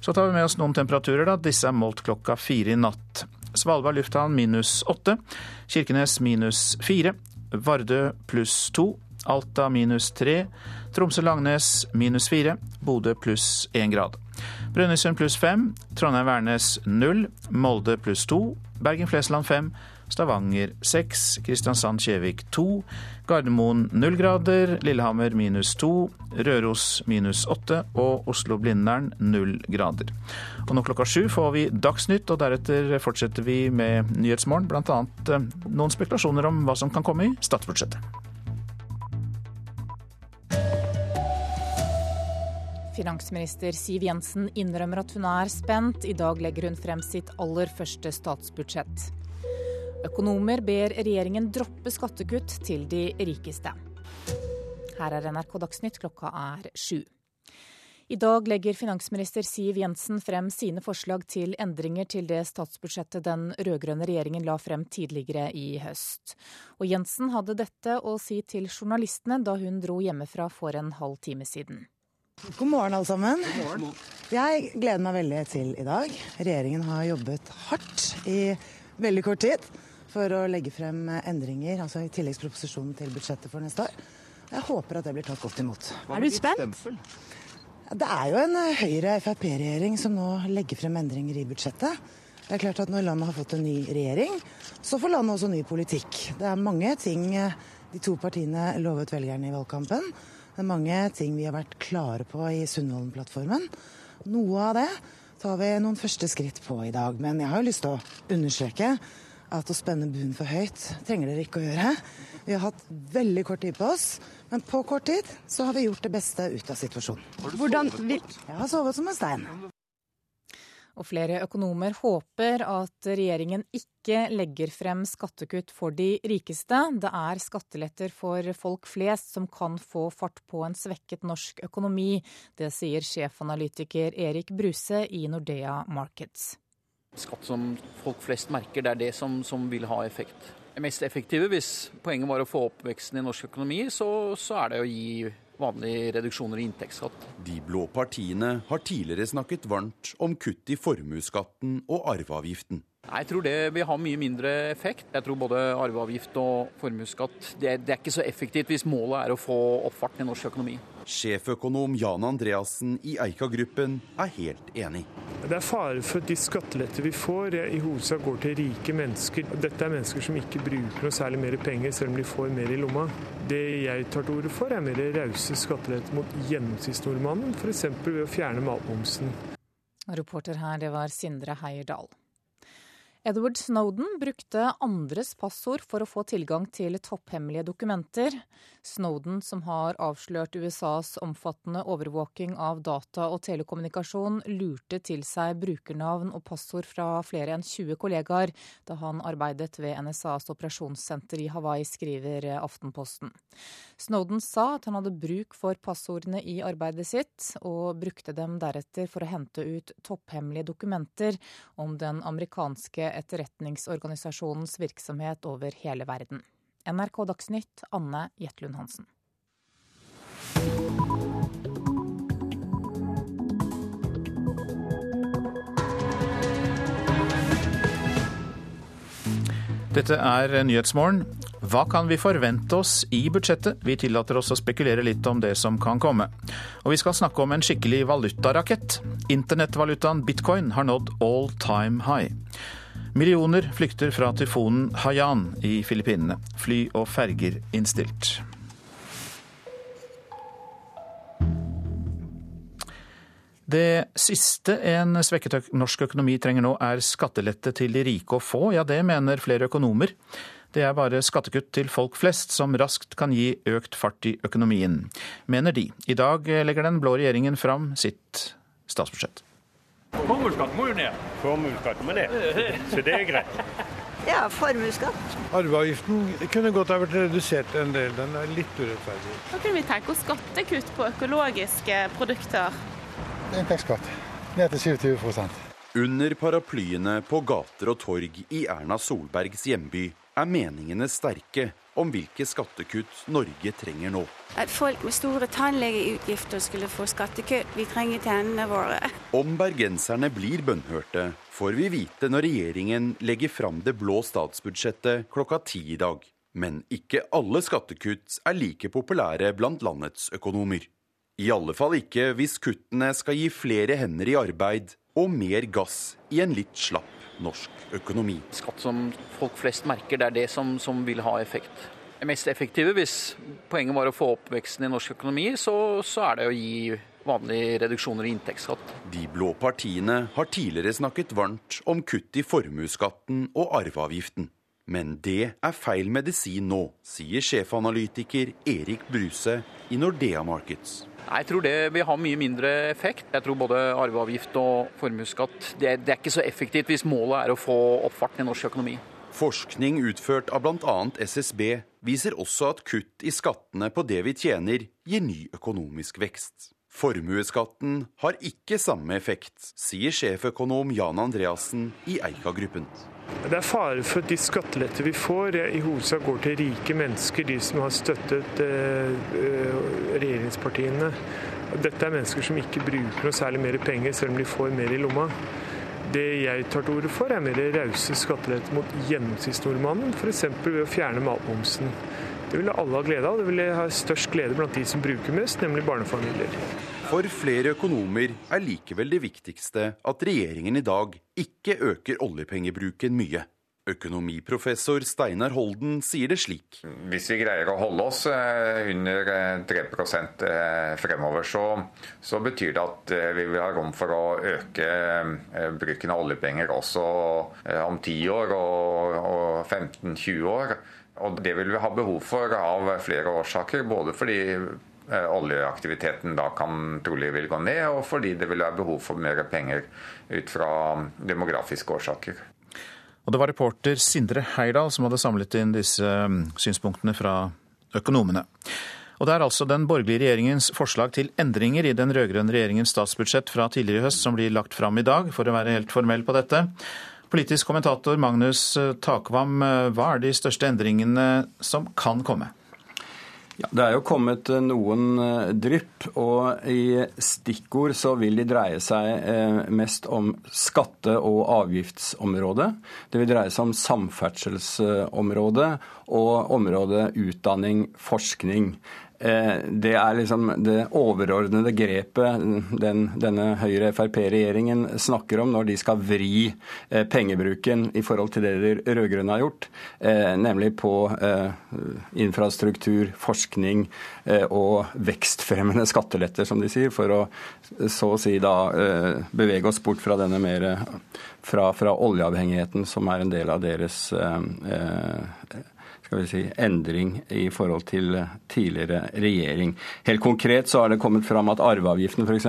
Så tar vi med oss noen temperaturer, da. Disse er målt klokka fire i natt. Svalbard lufthavn minus åtte. Kirkenes minus fire. Vardø pluss to. Alta minus tre. Tromsø-Langnes minus fire. Bodø pluss én grad. Brønnøysund pluss fem. Trondheim-Værnes null. Molde pluss to. Bergen-Flesland fem. Stavanger 6, Kristiansand-Kjevik 2, Gardermoen 0 grader. Lillehammer minus 2, Røros minus 8 Og Oslo-Blindern 0 grader. Og nå klokka sju får vi Dagsnytt, og deretter fortsetter vi med Nyhetsmorgen. Blant annet noen spekulasjoner om hva som kan komme i statsbudsjettet. Finansminister Siv Jensen innrømmer at hun er spent. I dag legger hun frem sitt aller første statsbudsjett. Økonomer ber regjeringen droppe skattekutt til de rikeste. Her er NRK Dagsnytt, klokka er sju. I dag legger finansminister Siv Jensen frem sine forslag til endringer til det statsbudsjettet den rød-grønne regjeringen la frem tidligere i høst. Og Jensen hadde dette å si til journalistene da hun dro hjemmefra for en halv time siden. God morgen, alle sammen. God morgen. Jeg gleder meg veldig til i dag. Regjeringen har jobbet hardt i veldig kort tid for å legge frem endringer, altså i tilleggsproposisjonen til budsjettet for neste år. Jeg håper at det blir tatt godt imot. Er du spent? Det er jo en Høyre-Frp-regjering som nå legger frem endringer i budsjettet. Det er klart at Når landet har fått en ny regjering, så får landet også ny politikk. Det er mange ting de to partiene lovet velgerne i valgkampen. Det er mange ting vi har vært klare på i Sundvolden-plattformen. Noe av det tar vi noen første skritt på i dag. Men jeg har jo lyst til å understreke at å spenne buen for høyt trenger dere ikke å gjøre. Vi har hatt veldig kort tid på oss, men på kort tid så har vi gjort det beste ut av situasjonen. Hvordan vil... Jeg har sovet som en stein. Og flere økonomer håper at regjeringen ikke legger frem skattekutt for de rikeste. Det er skatteletter for folk flest som kan få fart på en svekket norsk økonomi. Det sier sjefanalytiker Erik Bruse i Nordea Markets. Skatt som folk flest merker, det er det som, som vil ha effekt. Det mest effektive, hvis poenget var å få opp veksten i norsk økonomi, så, så er det å gi vanlige reduksjoner i inntektsskatt. De blå partiene har tidligere snakket varmt om kutt i formuesskatten og arveavgiften. Jeg tror det vil ha mye mindre effekt. Jeg tror både arveavgift og formuesskatt det, det, er ikke så effektivt hvis målet er å få opp farten i norsk økonomi. Sjeføkonom Jan Andreassen i Eika-gruppen er helt enig. Det er fare for at de skatteletter vi får, i hovedsak går til rike mennesker. Dette er mennesker som ikke bruker noe særlig mer penger, selv om de får mer i lomma. Det jeg tar til orde for, er mer rause skatteletter mot gjennomsnittsnordmannen, f.eks. ved å fjerne matmomsen. Reporter her, det var Sindre Heierdal. Edward Snowden brukte andres passord for å få tilgang til topphemmelige dokumenter. Snowden, som har avslørt USAs omfattende overvåking av data og telekommunikasjon, lurte til seg brukernavn og passord fra flere enn 20 kollegaer da han arbeidet ved NSAs operasjonssenter i Hawaii, skriver Aftenposten. Snowden sa at han hadde bruk for passordene i arbeidet sitt, og brukte dem deretter for å hente ut topphemmelige dokumenter om den amerikanske etterretningsorganisasjonens virksomhet over hele verden. NRK Dagsnytt, Anne Jetlund Hansen. Dette er Nyhetsmorgen. Hva kan vi forvente oss i budsjettet? Vi tillater oss å spekulere litt om det som kan komme. Og vi skal snakke om en skikkelig valutarakett. Internettvalutaen bitcoin har nådd all time high. Millioner flykter fra tyfonen Haiyan i Filippinene. Fly og ferger innstilt. Det siste en svekket norsk økonomi trenger nå, er skattelette til de rike og få. Ja, det mener flere økonomer. Det er bare skattekutt til folk flest som raskt kan gi økt fart i økonomien, mener de. I dag legger den blå regjeringen fram sitt statsbudsjett. Formuesskatten må jo ned. Formuesskatten må ned, så det er greit. Ja, formuesskatt. Arveavgiften kunne godt ha vært redusert en del. Den er litt urettferdig. Da kunne vi tenke oss skattekutt på økologiske produkter. Inntektsskatt ned til 27% Under paraplyene på gater og torg i Erna Solbergs hjemby er meningene sterke om hvilke skattekutt Norge trenger nå. At folk med store tannlegeutgifter skulle få skattekutt. Vi trenger tennene våre. Om bergenserne blir bønnhørte, får vi vite når regjeringen legger fram det blå statsbudsjettet klokka ti i dag. Men ikke alle skattekutt er like populære blant landets økonomer. I alle fall ikke hvis kuttene skal gi flere hender i arbeid og mer gass i en litt slapp norsk økonomi. Skatt som folk flest merker, det er det som, som vil ha effekt. Det mest effektive, hvis poenget var å få opp veksten i norsk økonomi, så, så er det å gi vanlige reduksjoner i inntektsskatt. De blå partiene har tidligere snakket varmt om kutt i formuesskatten og arveavgiften. Men det er feil medisin nå, sier sjefanalytiker Erik Bruse i Nordea Markets. Jeg tror det vil ha mye mindre effekt. Jeg tror både arveavgift og formuesskatt det, det, er ikke så effektivt hvis målet er å få opp farten i norsk økonomi. Forskning utført av bl.a. SSB viser også at kutt i skattene på det vi tjener, gir ny økonomisk vekst. Formuesskatten har ikke samme effekt, sier sjeføkonom Jan Andreassen i Eika-gruppen. Det er fare for at de skatteletter vi får, i hovedsak går til rike mennesker, de som har støttet eh, regjeringspartiene. Dette er mennesker som ikke bruker noe særlig mer penger, selv om de får mer i lomma. Det jeg tar til orde for, er mer rause skatteletter mot gjennomsnittsnordmannen, f.eks. ved å fjerne matmomsen. Det ville alle ha glede av. Det ville ha størst glede blant de som bruker mest, nemlig barnefamilier. For flere økonomer er likevel det viktigste at regjeringen i dag ikke øker oljepengebruken mye. Økonomiprofessor Steinar Holden sier det slik. Hvis vi greier å holde oss eh, under 3 eh, eh, fremover, så, så, betyr det at vi vil ha rom for å øke bruken av oljepenger også om 10 år og, og 15-20 år. Og det vil vi ha behov for av flere årsaker. Både fordi oljeaktiviteten da kan trolig vil gå ned, og fordi det vil være behov for mer penger ut fra demografiske årsaker. Og det var reporter Sindre Heidal som hadde samlet inn disse mm, synspunktene fra økonomene. Og det er altså den borgerlige regjeringens forslag til endringer i den rød-grønne regjeringens statsbudsjett fra tidligere i høst som blir lagt fram i dag, for å være helt formell på dette. Politisk kommentator Magnus Takvam, hva er de største endringene som kan komme? Ja, Det er jo kommet eh, noen eh, drypp, og i stikkord så vil de dreie seg eh, mest om skatte- og avgiftsområdet. Det vil dreie seg om samferdselsområdet og området utdanning, forskning. Eh, det er liksom det overordnede grepet den, denne Høyre-Frp-regjeringen snakker om når de skal vri eh, pengebruken i forhold til det de rød-grønne har gjort, eh, nemlig på infrastruktur, forskning og vekstfremmende skatteletter, som de sier, for å så å si da bevege oss bort fra denne mer fra, fra oljeavhengigheten, som er en del av deres skal vi si, endring i forhold til tidligere regjering. Helt konkret så har det kommet fram at arveavgiften f.eks.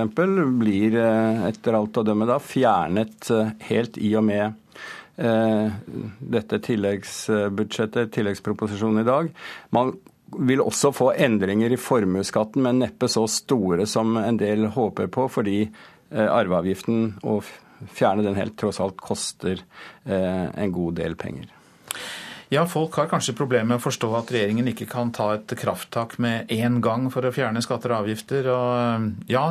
blir eh, etter alt å dømme da fjernet eh, helt i og med eh, dette tilleggsbudsjettet, tilleggsproposisjonen i dag. Man vil også få endringer i formuesskatten, men neppe så store som en del håper på, fordi arveavgiften, å fjerne den helt, tross alt koster en god del penger. Ja, folk har kanskje problemer med å forstå at regjeringen ikke kan ta et krafttak med én gang for å fjerne skatter og avgifter. Og ja,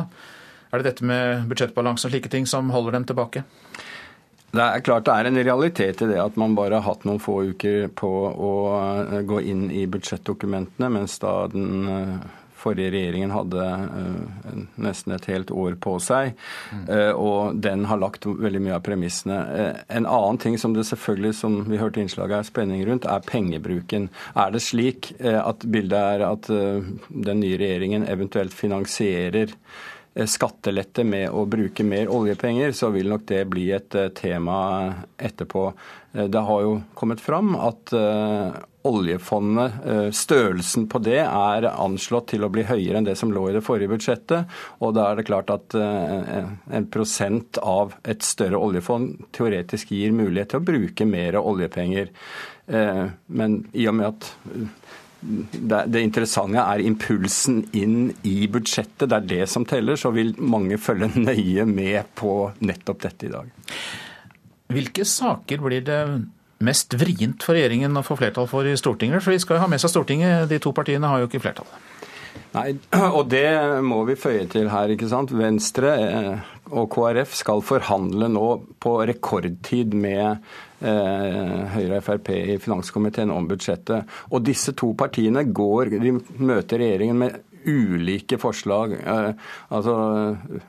er det dette med budsjettbalanse og slike ting som holder dem tilbake? Det er klart det er en realitet i det at man bare har hatt noen få uker på å gå inn i budsjettdokumentene, mens da den forrige regjeringen hadde uh, nesten et helt år på seg, uh, og den har lagt veldig mye av premissene. Uh, en annen ting som det selvfølgelig, som vi hørte innslaget, er spenning rundt, er pengebruken. Er det slik at bildet er at den nye regjeringen eventuelt finansierer skattelette med å bruke mer oljepenger, så vil nok det bli et tema etterpå. Det har jo kommet fram at oljefondet, eh, størrelsen på det, er anslått til å bli høyere enn det som lå i det forrige budsjettet. Og da er det klart at eh, en prosent av et større oljefond teoretisk gir mulighet til å bruke mer oljepenger. Eh, men i og med at det interessante er impulsen inn i budsjettet, det er det som teller, så vil mange følge nøye med på nettopp dette i dag. Hvilke saker blir det mest vrient for regjeringen å få flertall for i Stortinget? For vi skal jo ha med seg Stortinget, de to partiene har jo ikke flertall. Nei, og det må vi føye til her. ikke sant? Venstre eh, og KrF skal forhandle nå på rekordtid med eh, Høyre og Frp i finanskomiteen om budsjettet. Og disse to partiene går, de møter regjeringen med ulike forslag. Eh, altså,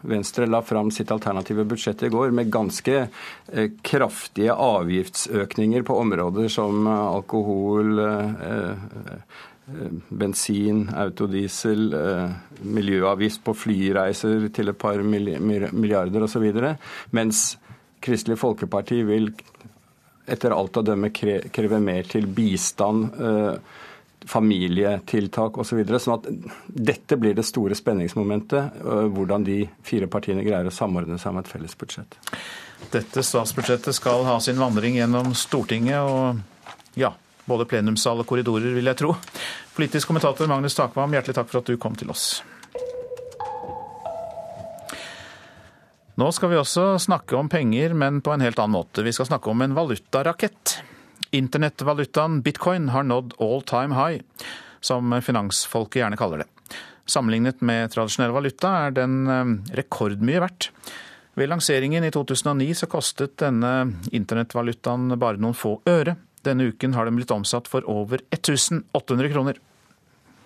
Venstre la fram sitt alternative budsjett i går med ganske eh, kraftige avgiftsøkninger på områder som alkohol, eh, bensin, autodiesel, miljøavgift på flyreiser til et par milliarder osv. Mens Kristelig Folkeparti vil etter alt å dømme kreve mer til bistand familietiltak osv. Så videre, sånn at dette blir det store spenningsmomentet, øh, hvordan de fire partiene greier å samordne seg om et felles budsjett. Dette statsbudsjettet skal ha sin vandring gjennom Stortinget og ja, både plenumssal og korridorer, vil jeg tro. Politisk kommentator Magnus Takvam, hjertelig takk for at du kom til oss. Nå skal vi også snakke om penger, men på en helt annen måte. Vi skal snakke om en valutarakett. Internettvalutaen bitcoin har nådd all time high, som finansfolket gjerne kaller det. Sammenlignet med tradisjonell valuta er den eh, rekordmye verdt. Ved lanseringen i 2009 så kostet denne internettvalutaen bare noen få øre. Denne uken har den blitt omsatt for over 1800 kroner.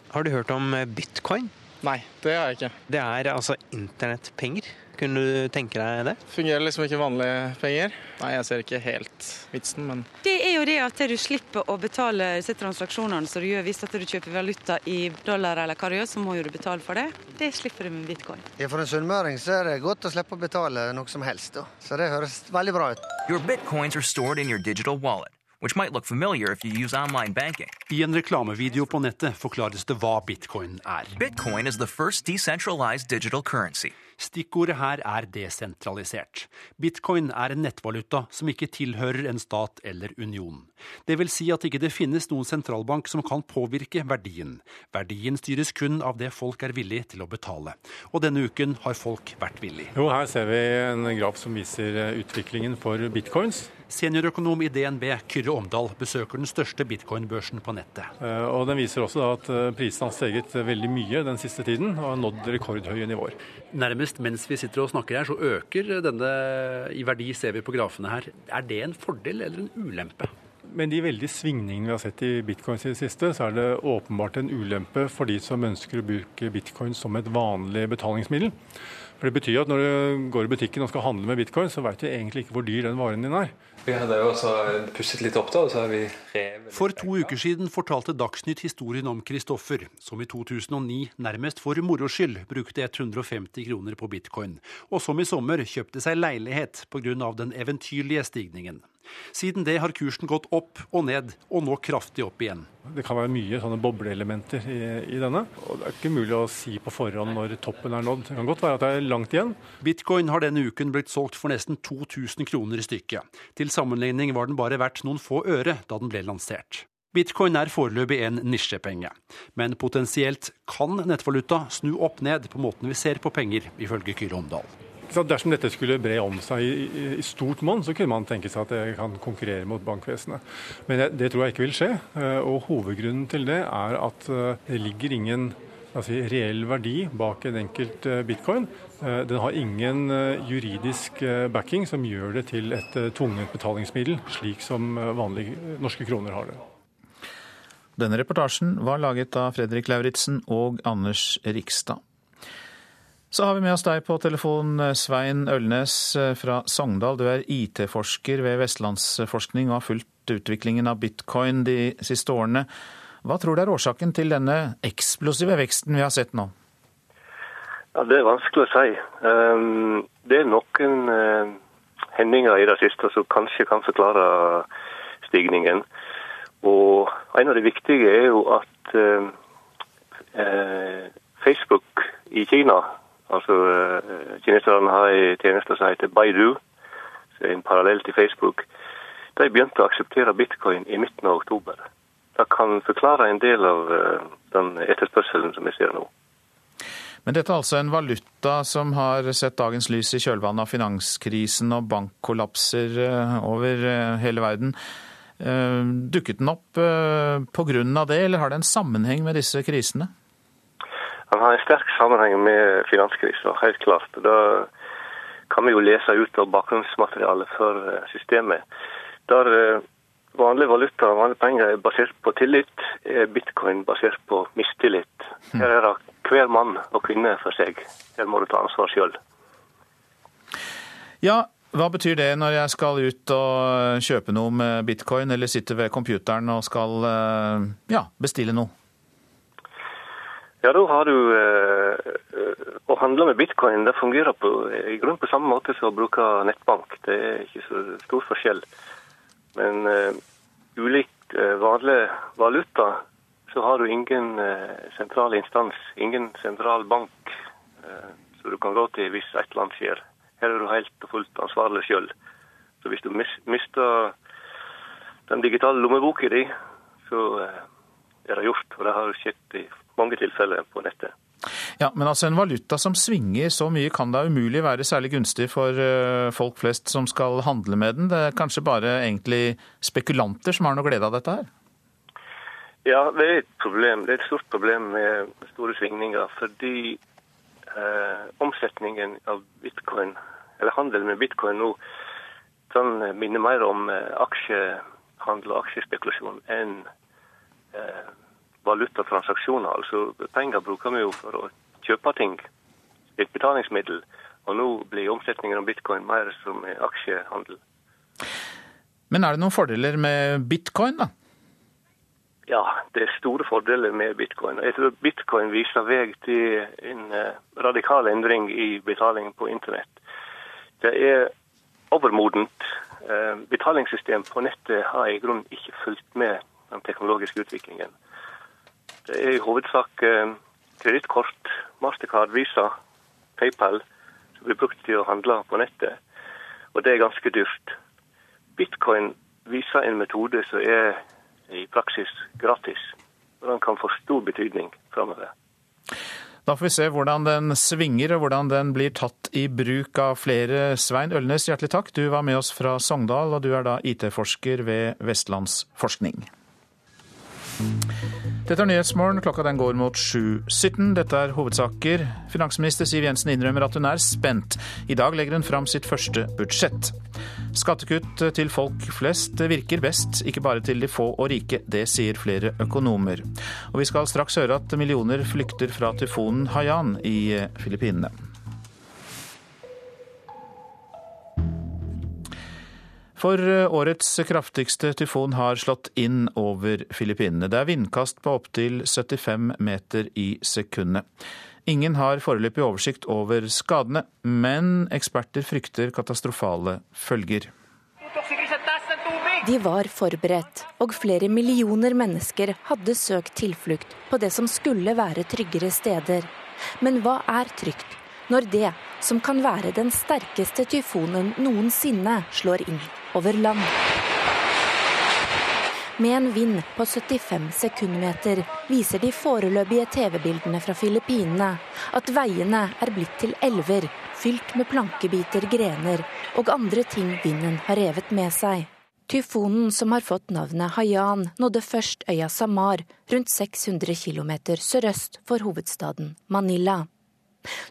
Har du hørt om bitcoin? Nei, det har jeg ikke. Det er altså internettpenger. Kunne du tenke deg det? Fungerer liksom ikke vanlige penger. Nei, jeg ser ikke helt vitsen, men Det er jo det at du slipper å betale disse transaksjonene som du gjør hvis at du kjøper valuta i dollar eller hva du gjør, så må jo du betale for det. Det slipper du med bitcoin. Ja, For en sunnmøring så er det godt å slippe å betale noe som helst, da. Så det høres veldig bra ut. Your bitcoins are stored in your digital wallet, which might look familiar if you use online banking. I en reklamevideo på nettet forklares det hva bitcoin er. Bitcoin is the first decentralized digital currency. Stikkordet her er desentralisert. Bitcoin er en nettvaluta som ikke tilhører en stat eller union. Det vil si at ikke det finnes noen sentralbank som kan påvirke verdien. Verdien styres kun av det folk er villig til å betale. Og denne uken har folk vært villig. Jo, her ser vi en graf som viser utviklingen for bitcoins. Seniorøkonom i DNB, Kyrre Omdal, besøker den største bitcoin-børsen på nettet. Eh, og Den viser også at eh, prisene har steget veldig mye den siste tiden og har nådd rekordhøye nivåer. Nærmest mens vi sitter og snakker her, så øker denne i verdi, ser vi på grafene her. Er det en fordel eller en ulempe? Med de veldige svingningene vi har sett i bitcoins i det siste, så er det åpenbart en ulempe for de som ønsker å bruke bitcoin som et vanlig betalingsmiddel. For Det betyr at når du går i butikken og skal handle med bitcoin, så veit du egentlig ikke hvor dyr den varen din er. Vi hadde jo også pusset litt opp da, og så har vi revet For to uker siden fortalte Dagsnytt historien om Kristoffer, som i 2009 nærmest for moro skyld brukte 150 kroner på bitcoin, og som i sommer kjøpte seg leilighet pga. den eventyrlige stigningen. Siden det har kursen gått opp og ned, og nå kraftig opp igjen. Det kan være mye sånne bobleelementer i, i, denne. og Det er ikke mulig å si på forhånd når toppen er nådd. Det kan godt være at det er langt igjen. Bitcoin har denne uken blitt solgt for nesten 2000 kroner i stykket. Til sammenligning var den bare verdt noen få øre da den ble lansert. Bitcoin er foreløpig en nisjepenge, men potensielt kan nettvaluta snu opp ned på måten vi ser på penger, ifølge Kyrre Omdal. Så dersom dette skulle bre om seg i, i, stort monn, så kunne man tenke seg at det kan konkurrere mot bankvesenet. Men det, det tror jeg ikke vil skje. Eh, og hovedgrunnen til det er at eh, det ligger ingen si, reell verdi bak en enkelt eh, bitcoin. Den har ingen juridisk backing som gjør det til et tvungent betalingsmiddel, slik som vanlige norske kroner har det. Denne reportasjen var laget av Fredrik Lauritzen og Anders Rikstad. Så har vi med oss deg på telefon, Svein Ølnes fra Sogndal. Du er IT-forsker ved Vestlandsforskning og har fulgt utviklingen av bitcoin de siste årene. Hva tror du er årsaken til denne eksplosive veksten vi har sett nå? Ja, Det er vanskelig å si. Ehm, det er noen eh, hendinger i det siste som kanskje kan forklare stigningen. Og en av de viktige er jo at eh, eh, Facebook i Kina Altså, eh, Kineserne har en tjeneste som heter Baidu, som er en parallell til Facebook. De begynte å akseptere bitcoin i midten av oktober. Det kan forklare en del av eh, den etterspørselen som vi ser nå. Men dette er altså en valuta som har sett dagens lys i kjølvannet av finanskrisen og bankkollapser eh, over hele verden. Dukket den opp pga. det, eller har det en sammenheng med disse krisene? Han har en sterk sammenheng med finanskrisen, helt klart. Da kan vi jo lese ut av bakgrunnsmaterialet for eh, systemet. Der vanlig vanlige valuta og vanlige penger er basert på tillit, er bitcoin basert på mistillit. Hm. Her er det hver mann og kvinne for seg. Her må du ta ansvar sjøl. Ja, hva betyr det når jeg skal ut og kjøpe noe med bitcoin, eller sitter ved computeren og skal eh, ja, bestille noe? Ja, da har du eh, Å handle med bitcoin det fungerer på, i grunnen på samme måte som å bruke nettbank. Det er ikke så stor forskjell. Men eh, ulikt eh, vanlig valuta, så har du ingen eh, sentral instans, ingen sentral bank eh, som du kan gå til hvis et land skjer. Her er du helt og fullt ansvarlig sjøl. Så hvis du mis, mister den digitale lommeboka di, så eh, er det gjort. Og det har skjedd i mange tilfeller på nettet. Ja, Men altså en valuta som svinger så mye kan da umulig være særlig gunstig for eh, folk flest som skal handle med den. Det er kanskje bare egentlig spekulanter som har noe glede av dette her? Ja, det er et problem. Det er et stort problem med store svingninger. Fordi eh, omsetningen av bitcoin, eller handel med bitcoin nå, den minner mer om eh, aksjehandel og aksjespekulasjon enn eh, valutatransaksjoner. Altså Penger bruker vi jo for å kjøpe ting, et betalingsmiddel. Og nå blir omsetningen av bitcoin mer som aksjehandel. Men er det noen fordeler med bitcoin, da? Ja, det er store fordeler med bitcoin. Jeg tror bitcoin viser vei til en eh, radikal endring i betalingen på internett. Det er overmodent. Eh, betalingssystem på nettet har i grunnen ikke fulgt med den teknologiske utviklingen. Det er i hovedsak eh, kredittkort, Mastercard, Visa, PayPal som blir brukt til å handle på nettet. Og det er ganske dyrt. Bitcoin viser en metode som er i praksis gratis. Og den kan få stor betydning framover. Da får vi se hvordan den svinger og hvordan den blir tatt i bruk av flere. Svein Ølnes, hjertelig takk. Du var med oss fra Sogndal, og du er da IT-forsker ved Vestlandsforskning. Dette er Nyhetsmorgen. Klokka den går mot 7.17. Dette er hovedsaker. Finansminister Siv Jensen innrømmer at hun er spent. I dag legger hun fram sitt første budsjett. Skattekutt til folk flest virker best, ikke bare til de få og rike. Det sier flere økonomer. Og vi skal straks høre at millioner flykter fra tyfonen Haiyan i Filippinene. For eh, årets kraftigste tyfon har slått inn over Filippinene. Det er vindkast på opptil 75 meter i sekundet. Ingen har foreløpig oversikt over skadene, men eksperter frykter katastrofale følger. De var forberedt, og flere millioner mennesker hadde søkt tilflukt på det som skulle være tryggere steder. Men hva er trygt når det, som kan være den sterkeste tyfonen noensinne, slår inn? Over land. Med en vind på 75 sekundmeter viser de foreløpige TV-bildene fra Filippinene at veiene er blitt til elver fylt med plankebiter, grener og andre ting vinden har revet med seg. Tyfonen som har fått navnet Haiyan, nådde først øya Samar, rundt 600 km sørøst for hovedstaden Manila.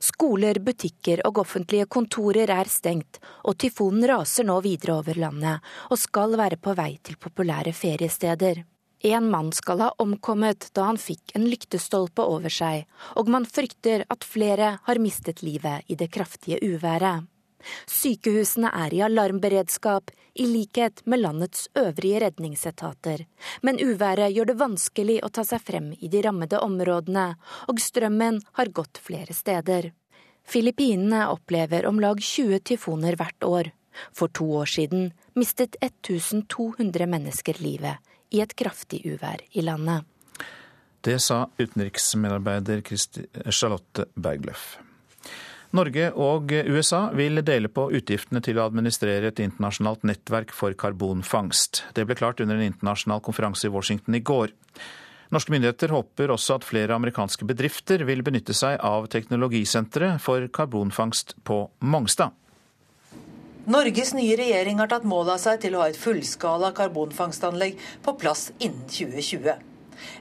Skoler, butikker og offentlige kontorer er stengt, og tyfonen raser nå videre over landet og skal være på vei til populære feriesteder. En mann skal ha omkommet da han fikk en lyktestolpe over seg, og man frykter at flere har mistet livet i det kraftige uværet. Sykehusene er i alarmberedskap, i likhet med landets øvrige redningsetater. Men uværet gjør det vanskelig å ta seg frem i de rammede områdene, og strømmen har gått flere steder. Filippinene opplever om lag 20 tyfoner hvert år. For to år siden mistet 1200 mennesker livet i et kraftig uvær i landet. Det sa utenriksmedarbeider Charlotte Bergløff. Norge og USA vil dele på utgiftene til å administrere et internasjonalt nettverk for karbonfangst. Det ble klart under en internasjonal konferanse i Washington i går. Norske myndigheter håper også at flere amerikanske bedrifter vil benytte seg av teknologisenteret for karbonfangst på Mongstad. Norges nye regjering har tatt mål av seg til å ha et fullskala karbonfangstanlegg på plass innen 2020.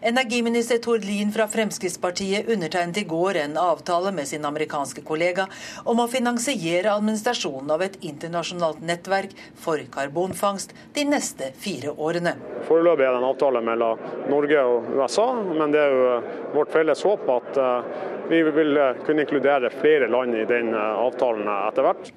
Energiminister Tord Lien fra Fremskrittspartiet undertegnet i går en avtale med sin amerikanske kollega om å finansiere administrasjonen av et internasjonalt nettverk for karbonfangst de neste fire årene. Foreløpig er det en avtale mellom Norge og USA, men det er jo eh, vårt felles håp at eh, vi vil eh, kunne inkludere flere land i den avtalen etter hvert.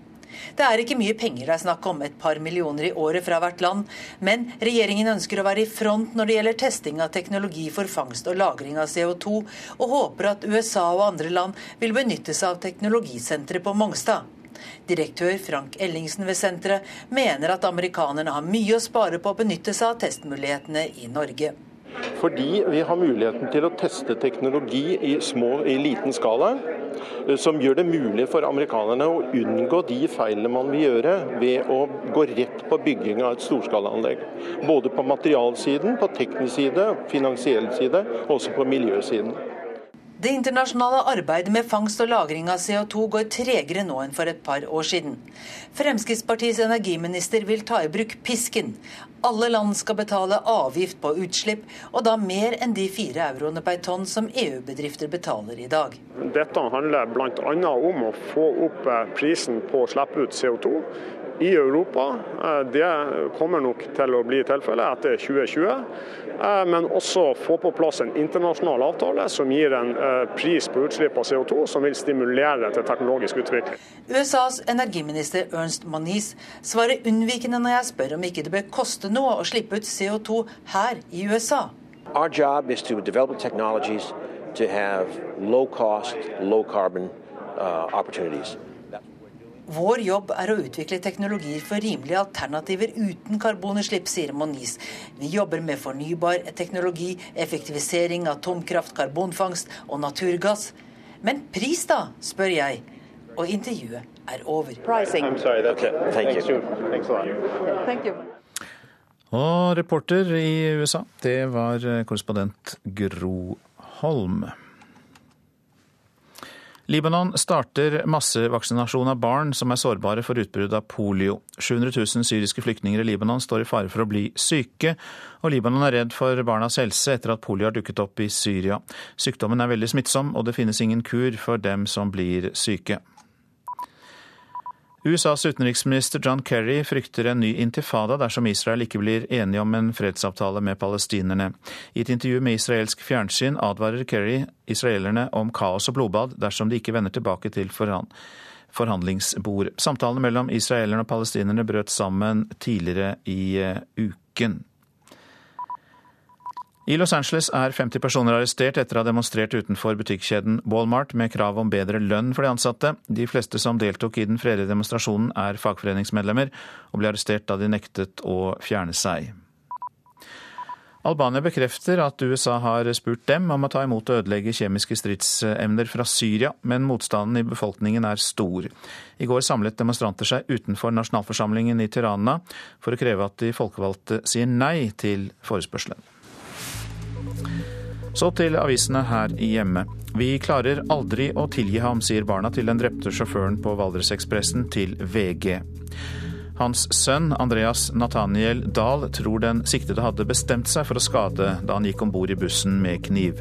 Det er ikke mye penger det er snakk om, et par millioner i året fra hvert land. Men regjeringen ønsker å være i front når det gjelder testing av teknologi for fangst og lagring av CO2, og håper at USA og andre land vil benytte seg av teknologisenteret på Mongstad. Direktør Frank Ellingsen ved senteret mener at amerikanerne har mye å spare på å benytte seg av testmulighetene i Norge. Fordi vi har muligheten til å teste teknologi i, små, i liten skala, eh, som gjør det mulig for amerikanerne å unngå de feilene man vil gjøre ved å gå rett på bygging av et storskalaanlegg. Både på materialsiden, på teknisk side, finansiell side, og også på miljøsiden. Det internasjonale arbeidet med fangst og lagring av CO2 går tregere nå enn for et par år siden. Fremskrittspartiets energiminister vil ta i bruk pisken. Alle land skal betale avgift på utslipp, og da mer enn de fire euroene per tonn som EU-bedrifter betaler i dag. Dette handler bl.a. om å få opp eh, prisen på å slippe ut CO2 i Europa. Eh, det kommer nok til å bli tilfellet etter 2020. Eh, men også få på plass en internasjonal avtale som gir en eh, pris på utslipp av CO2 som vil stimulere til teknologisk utvikling. USAs energiminister Ernst Moniz svarer unnvikende når jeg spør om ikke det bør koste noe å slippe ut CO2 her i USA. Our job is to develop technologies to have low cost, low carbon uh, opportunities. Vår jobb er å utvikle teknologier for rimelige alternativer uten karbonutslipp, sier Moniz. Vi jobber med fornybar teknologi, effektivisering, atomkraft, karbonfangst og naturgass. Men pris, da, spør jeg. Og intervjuet er over. Og reporter i USA, det var korrespondent Gro Holm. Libanon starter massevaksinasjon av barn som er sårbare for utbrudd av polio. 700 000 syriske flyktninger i Libanon står i fare for å bli syke, og Libanon er redd for barnas helse etter at polio har dukket opp i Syria. Sykdommen er veldig smittsom, og det finnes ingen kur for dem som blir syke. USAs utenriksminister John Kerry frykter en ny intifada dersom Israel ikke blir enige om en fredsavtale med palestinerne. I et intervju med israelsk fjernsyn advarer Kerry israelerne om kaos og blodbad dersom de ikke vender tilbake til forhandlingsbord. Samtalene mellom israelerne og palestinerne brøt sammen tidligere i eh, uken. I Los Angeles er 50 personer arrestert etter å ha demonstrert utenfor butikkjeden Walmart med krav om bedre lønn for de ansatte. De fleste som deltok i den fredelige demonstrasjonen er fagforeningsmedlemmer, og ble arrestert da de nektet å fjerne seg. Albania bekrefter at USA har spurt dem om å ta imot og ødelegge kjemiske stridsemner fra Syria, men motstanden i befolkningen er stor. I går samlet demonstranter seg utenfor nasjonalforsamlingen i Tirana for å kreve at de folkevalgte sier nei til forespørselen. Så til avisene her hjemme. Vi klarer aldri å tilgi ham, sier barna til den drepte sjåføren på Valdresekspressen til VG. Hans sønn Andreas Nathaniel Dahl tror den siktede hadde bestemt seg for å skade da han gikk om bord i bussen med kniv.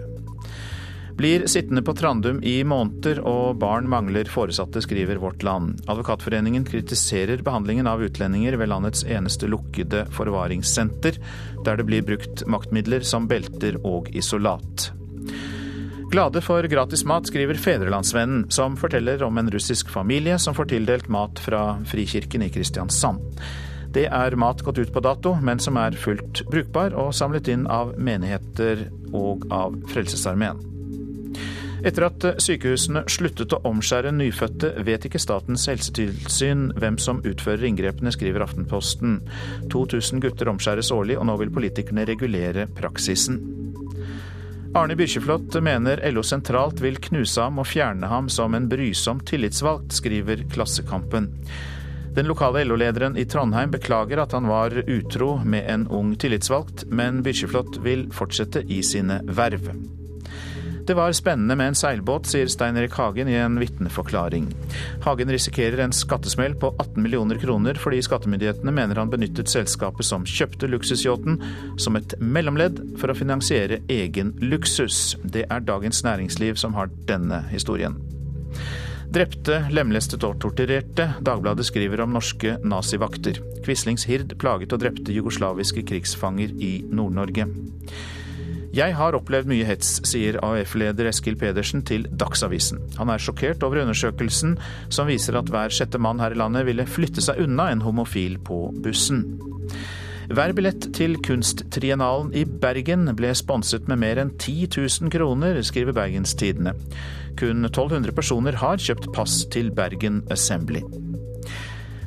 Blir sittende på Trandum i måneder og barn mangler foresatte, skriver Vårt Land. Advokatforeningen kritiserer behandlingen av utlendinger ved landets eneste lukkede forvaringssenter, der det blir brukt maktmidler som belter og isolat. Glade for gratis mat, skriver Fedrelandsvennen, som forteller om en russisk familie som får tildelt mat fra Frikirken i Kristiansand. Det er mat gått ut på dato, men som er fullt brukbar og samlet inn av menigheter og av Frelsesarmeen. Etter at sykehusene sluttet å omskjære nyfødte, vet ikke Statens helsetilsyn hvem som utfører inngrepene, skriver Aftenposten. 2000 gutter omskjæres årlig, og nå vil politikerne regulere praksisen. Arne Byrkjeflot mener LO sentralt vil knuse ham og fjerne ham som en brysom tillitsvalgt, skriver Klassekampen. Den lokale LO-lederen i Trondheim beklager at han var utro med en ung tillitsvalgt, men Byrkjeflot vil fortsette i sine verv. Det var spennende med en seilbåt, sier Stein Erik Hagen i en vitneforklaring. Hagen risikerer en skattesmell på 18 millioner kroner fordi skattemyndighetene mener han benyttet selskapet som kjøpte luksusyachten som et mellomledd for å finansiere egen luksus. Det er Dagens Næringsliv som har denne historien. Drepte, lemlestet og torturerte. Dagbladet skriver om norske nazivakter. Quislings Hird plaget og drepte jugoslaviske krigsfanger i Nord-Norge. Jeg har opplevd mye hets, sier AUF-leder Eskil Pedersen til Dagsavisen. Han er sjokkert over undersøkelsen som viser at hver sjette mann her i landet ville flytte seg unna en homofil på bussen. Hver billett til Kunsttriennalen i Bergen ble sponset med mer enn 10 000 kroner, skriver Bergenstidene. Kun 1200 personer har kjøpt pass til Bergen Assembly.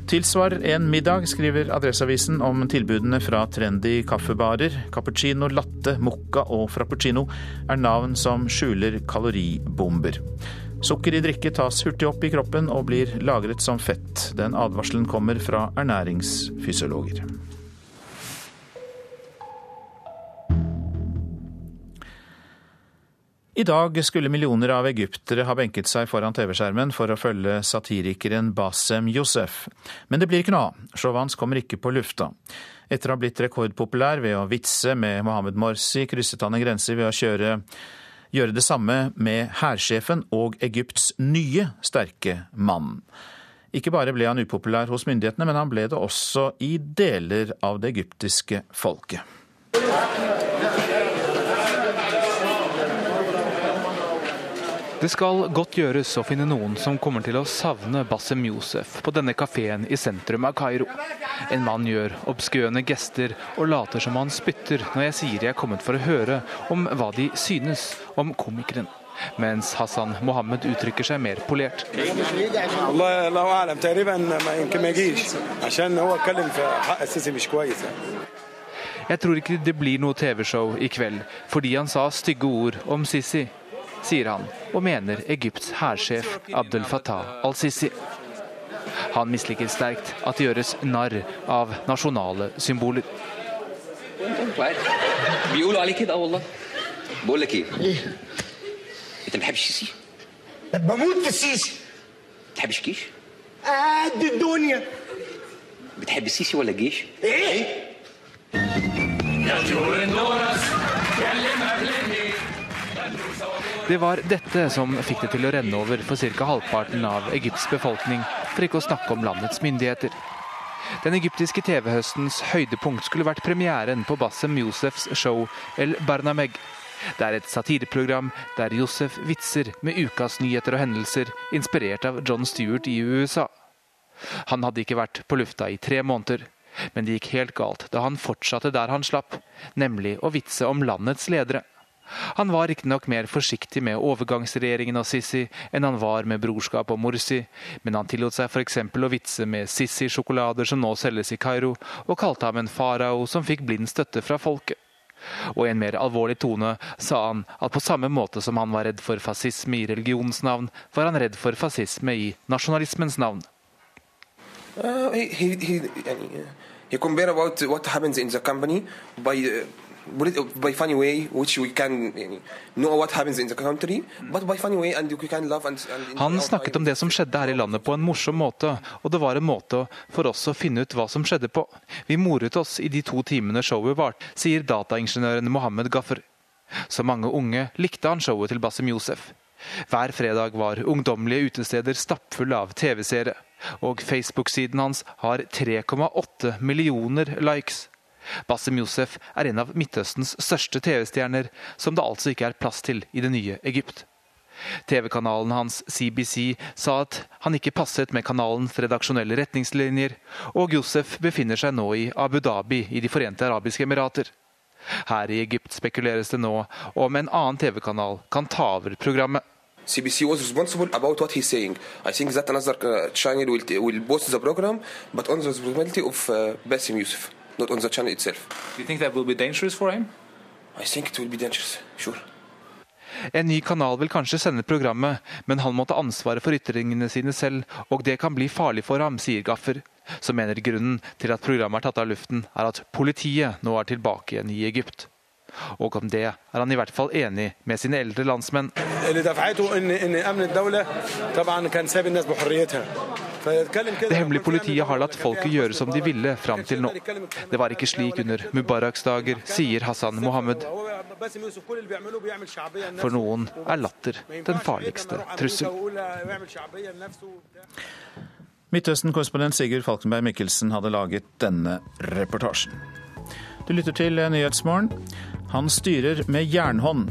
Tilsvar en middag, skriver Adresseavisen om tilbudene fra trendy kaffebarer. Cappuccino, latte, mocca og frappuccino er navn som skjuler kaloribomber. Sukker i drikke tas hurtig opp i kroppen og blir lagret som fett. Den advarselen kommer fra ernæringsfysiologer. I dag skulle millioner av egyptere ha benket seg foran TV-skjermen for å følge satirikeren Basem Josef. Men det blir ikke noe av. Hans kommer ikke på lufta. Etter å ha blitt rekordpopulær ved å vitse med Mohammed Morsi, krysset han en grense ved å kjøre, gjøre det samme med hærsjefen og Egypts nye sterke mann. Ikke bare ble han upopulær hos myndighetene, men han ble det også i deler av det egyptiske folket. Det skal godt gjøres å finne noen som kommer til å savne Bassem Josef på denne kafeen i sentrum av Kairo. En mann gjør obskøne gester og later som han spytter når jeg sier jeg er kommet for å høre om hva de synes om komikeren. Mens Hassan Mohammed uttrykker seg mer polert. Jeg tror ikke det blir noe TV-show i kveld fordi han sa stygge ord om Sisi sier han, og mener Egypts hærsjef Abdel Fattah al-Sisi. Han misliker sterkt at det gjøres narr av nasjonale symboler. بتحب السيسي ولا الجيش؟ ايه؟ det var dette som fikk det til å renne over for ca. halvparten av Egypts befolkning, for ikke å snakke om landets myndigheter. Den egyptiske TV-høstens høydepunkt skulle vært premieren på Bassem Josefs show El Barnameg. Det er et satireprogram der Josef vitser med ukas nyheter og hendelser, inspirert av John Stewart i USA. Han hadde ikke vært på lufta i tre måneder, men det gikk helt galt da han fortsatte der han slapp, nemlig å vitse om landets ledere. Han var riktignok mer forsiktig med overgangsregjeringen og Sisi enn han var med brorskap og Morsi, men han tillot seg f.eks. å vitse med Sisi-sjokolader som nå selges i Kairo, og kalte ham en farao som fikk blind støtte fra folket. Og i en mer alvorlig tone sa han at på samme måte som han var redd for fascisme i religionens navn, var han redd for fascisme i nasjonalismens navn. Uh, he, he, he, he compared by funny way, which we can know what happens in the country, but by funny way, and we can love and, and Han snakket om det som skjedde her i landet på en morsom måte, og det var en måte for oss å finne ut hva som skjedde på. Vi moret oss i de to timene showet varte, sier dataingeniøren Mohammed Gaffer. Så mange unge likte han showet til Basim Josef. Hver fredag var ungdommelige utesteder stappfulle av TV-seere, og Facebook-siden hans har 3,8 millioner likes. Bassem Youssef er en av Midtøstens største TV-stjerner, som det altså ikke er plass til i det nye Egypt. TV-kanalen hans CBC sa at han ikke passet med kanalens redaksjonelle retningslinjer, og Youssef befinner seg nå i Abu Dhabi i De forente arabiske emirater. Her i Egypt spekuleres det nå om en annen TV-kanal kan ta over programmet. CBC was responsible about what he's saying. I think that another uh, channel will, will post the program, but on the responsibility of uh, Bassem Youssef not on the channel itself. Do you think that will be dangerous for him? I think it will be dangerous, sure. En ny kanal vil kanskje sende programmet, men han må ta ansvaret for ytringene sine selv, og det kan bli farlig for ham, sier Gaffer, som mener grunnen til at programmet er tatt av luften, er at politiet nå er tilbake igjen i Egypt. Og om det er han i hvert fall enig med sine eldre landsmenn. Det hemmelige politiet har latt folket gjøre som de ville fram til nå. Det var ikke slik under Mubaraks dager, sier Hassan Mohammed. For noen er latter den farligste trussel. Midtøsten-korrespondent Sigurd Falkenberg Mikkelsen hadde laget denne reportasjen. Du lytter til Nyhetsmorgen. Han styrer med jernhånd,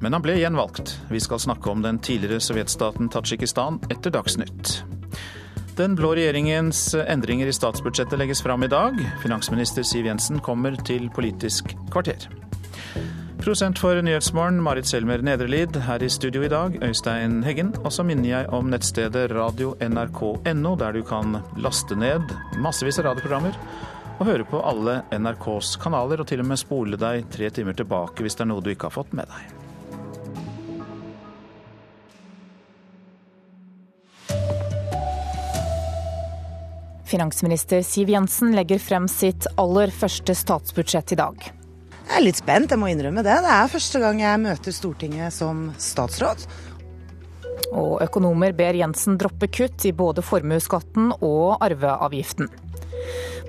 men han ble gjenvalgt. Vi skal snakke om den tidligere sovjetstaten Tadsjikistan etter Dagsnytt. Den blå regjeringens endringer i statsbudsjettet legges fram i dag. Finansminister Siv Jensen kommer til Politisk kvarter. Prosent for Nyhetsmorgen, Marit Selmer Nedrelid. Her i studio i dag, Øystein Heggen. Og så minner jeg om nettstedet radio.nrk.no, der du kan laste ned massevis av radioprogrammer og høre på alle NRKs kanaler, og til og med spole deg tre timer tilbake hvis det er noe du ikke har fått med deg. Finansminister Siv Jensen legger frem sitt aller første statsbudsjett i dag. Jeg er litt spent, jeg må innrømme det. Det er første gang jeg møter Stortinget som statsråd. Og økonomer ber Jensen droppe kutt i både formuesskatten og arveavgiften.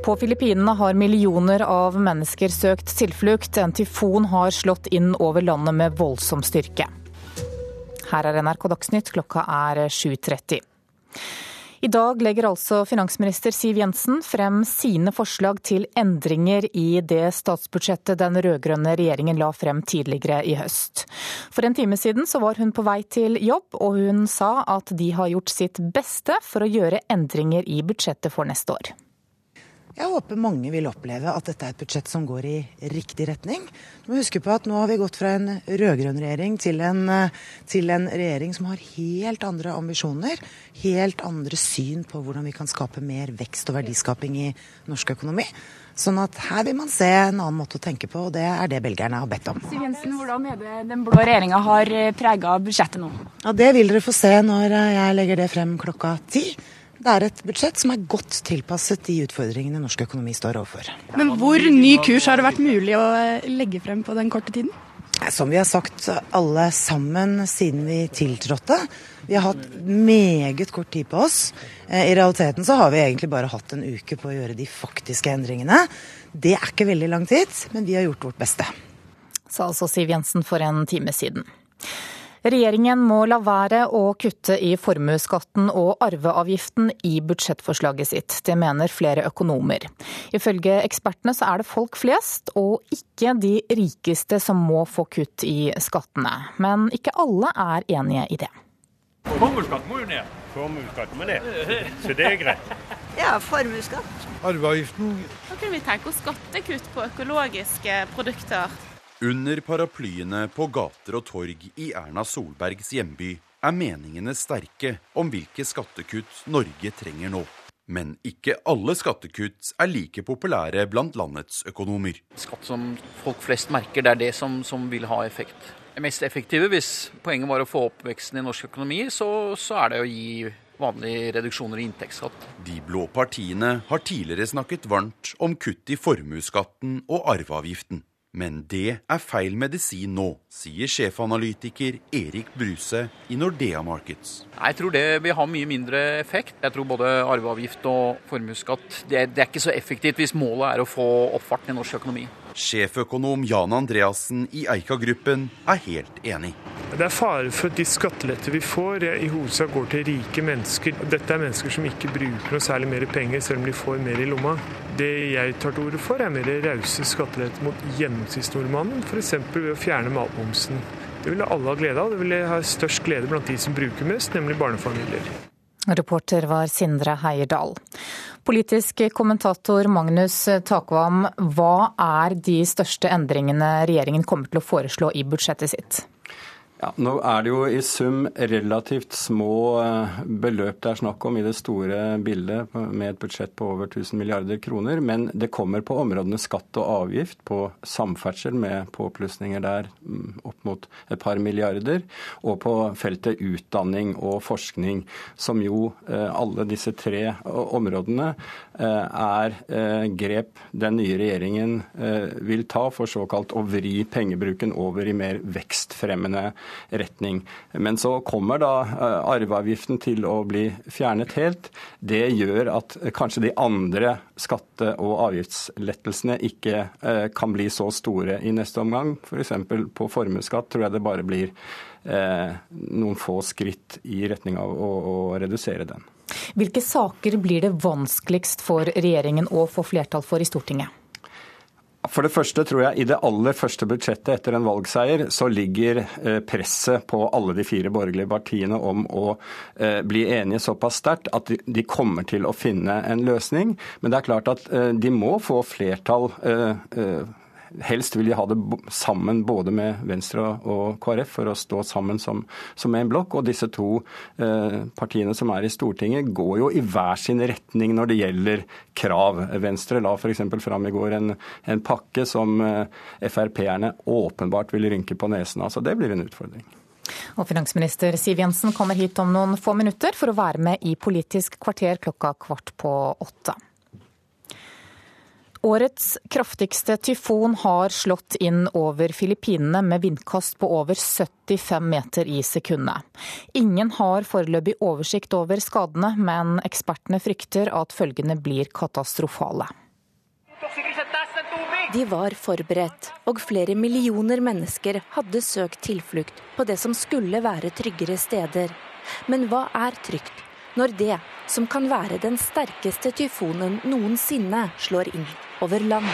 På Filippinene har millioner av mennesker søkt tilflukt. En tyfon har slått inn over landet med voldsom styrke. Her er NRK Dagsnytt, klokka er 7.30. I dag legger altså finansminister Siv Jensen frem sine forslag til endringer i det statsbudsjettet den rød-grønne regjeringen la frem tidligere i høst. For en time siden så var hun på vei til jobb, og hun sa at de har gjort sitt beste for å gjøre endringer i budsjettet for neste år. Jeg håper mange vil oppleve at dette er et budsjett som går i riktig retning. Du må huske på at nå har vi gått fra en rød-grønn regjering til en, til en, regjering som har helt andre ambisjoner, helt andre syn på hvordan vi kan skape mer vekst og verdiskaping i norsk økonomi. Sånn at her vil man se en annen måte å tenke på, og det er det belgierne har bedt om. Siv Jensen, Hvordan er det den blå regjeringa har prega budsjettet nå? Ja, Det vil dere få se når jeg legger det frem klokka ti. Det er et budsjett som er godt tilpasset de utfordringene norsk økonomi står overfor. Men hvor ny kurs har det vært mulig å legge frem på den korte tiden? Som vi har sagt alle sammen siden vi tiltrådte. Vi har hatt meget kort tid på oss. I realiteten så har vi egentlig bare hatt en uke på å gjøre de faktiske endringene. Det er ikke veldig lang tid, men vi har gjort vårt beste. Sa altså Siv Jensen for en time siden. Regjeringen må la være å kutte i formuesskatten og arveavgiften i budsjettforslaget sitt. Det mener flere økonomer. Ifølge ekspertene så er det folk flest og ikke de rikeste som må få kutt i skattene. Men ikke alle er enige i det. Formuesskatten må jo ned. Formuesskatten må ned. Så det er greit. Ja, formuesskatt. Arveavgiften Da kunne vi tenke oss skattekutt på økologiske produkter. Under paraplyene på gater og torg i Erna Solbergs hjemby er meningene sterke om hvilke skattekutt Norge trenger nå. Men ikke alle skattekutt er like populære blant landets økonomer. Skatt som folk flest merker, det er det som, som vil ha effekt. Det mest effektive, hvis poenget var å få opp veksten i norsk økonomi, så, så er det å gi vanlige reduksjoner i inntektsskatt. De blå partiene har tidligere snakket varmt om kutt i formuesskatten og arveavgiften. Men det er feil medisin nå, sier sjefanalytiker Erik Bruse i Nordea Markets. Jeg tror det vil ha mye mindre effekt. Jeg tror både arveavgift og formuesskatt det, det er ikke så effektivt hvis målet er å få oppfarten i norsk økonomi. Sjeføkonom Jan Andreassen i Eika-gruppen er helt enig. Det er fare for at de skatteletter vi får, i hovedsak går til rike mennesker. Dette er mennesker som ikke bruker noe særlig mer penger, selv om de får mer i lomma. Det jeg tar til orde for, er mer rause skatteletter mot gjennomsnittsnordmannen, f.eks. ved å fjerne matmomsen. Det ville alle ha glede av. Det ville ha størst glede blant de som bruker mest, nemlig barnefamilier. Reporter var Sindre Heierdal. Politisk kommentator Magnus Takvam, hva er de største endringene regjeringen kommer til å foreslå i budsjettet sitt? Ja, nå er det jo i sum relativt små eh, beløp det er snakk om i det store bildet, med et budsjett på over 1000 milliarder kroner. Men det kommer på områdene skatt og avgift, på samferdsel med påplussinger der mm, opp mot et par milliarder, og på feltet utdanning og forskning, som jo eh, alle disse tre områdene er grep den nye regjeringen vil ta for såkalt å vri pengebruken over i mer vekstfremmende retning. Men så kommer da eh, arveavgiften til å bli fjernet helt. Det gjør at kanskje de andre skatte- og avgiftslettelsene ikke eh, kan bli så store i neste omgang. F.eks. For på formuesskatt tror jeg det bare blir eh, noen få skritt i retning av å, å redusere den. Hvilke saker blir det vanskeligst for regjeringen å få flertall for i Stortinget? For det første tror jeg i det aller første budsjettet etter en valgseier, så ligger eh, presset på alle de fire borgerlige partiene om å eh, bli enige såpass sterkt at de kommer til å finne en løsning. Men det er klart at eh, de må få flertall Helst vil de ha det sammen både med Venstre og KrF for å stå sammen som, som en blokk. Og disse to eh, partiene som er i Stortinget går jo i hver sin retning når det gjelder krav. Venstre la f.eks. fram i går en, en pakke som eh, Frp-erne åpenbart vil rynke på nesen av. Så det blir en utfordring. Og finansminister Siv Jensen kommer hit om noen få minutter for å være med i Politisk kvarter klokka kvart på åtte. Årets kraftigste tyfon har slått inn over Filippinene med vindkast på over 75 meter i sekundet. Ingen har foreløpig oversikt over skadene, men ekspertene frykter at følgene blir katastrofale. De var forberedt, og flere millioner mennesker hadde søkt tilflukt på det som skulle være tryggere steder. Men hva er trygt når det, som kan være den sterkeste tyfonen noensinne, slår inn over land?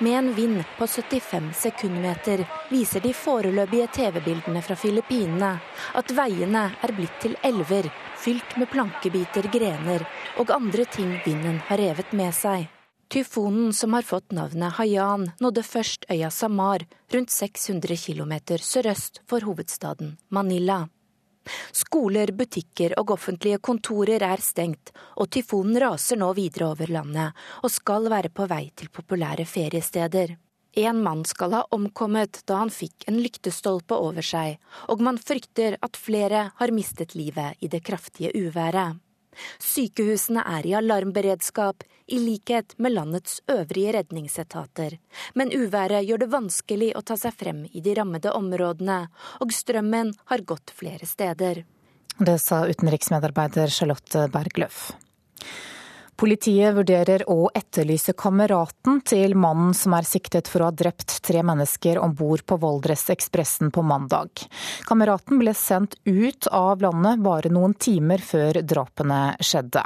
Med en vind på 75 sekundmeter viser de foreløpige TV-bildene fra Filippinene at veiene er blitt til elver fylt med plankebiter, grener og andre ting vinden har revet med seg. Tyfonen som har fått navnet Haiyan, nådde først øya Samar, rundt 600 km sørøst for hovedstaden Manila. Skoler, butikker og offentlige kontorer er stengt, og tyfonen raser nå videre over landet og skal være på vei til populære feriesteder. En mann skal ha omkommet da han fikk en lyktestolpe over seg, og man frykter at flere har mistet livet i det kraftige uværet. Sykehusene er i alarmberedskap, i likhet med landets øvrige redningsetater. Men uværet gjør det vanskelig å ta seg frem i de rammede områdene, og strømmen har gått flere steder. Det sa utenriksmedarbeider Charlotte Bergløff. Politiet vurderer å etterlyse kameraten til mannen som er siktet for å ha drept tre mennesker om bord på Valdresekspressen på mandag. Kameraten ble sendt ut av landet bare noen timer før drapene skjedde.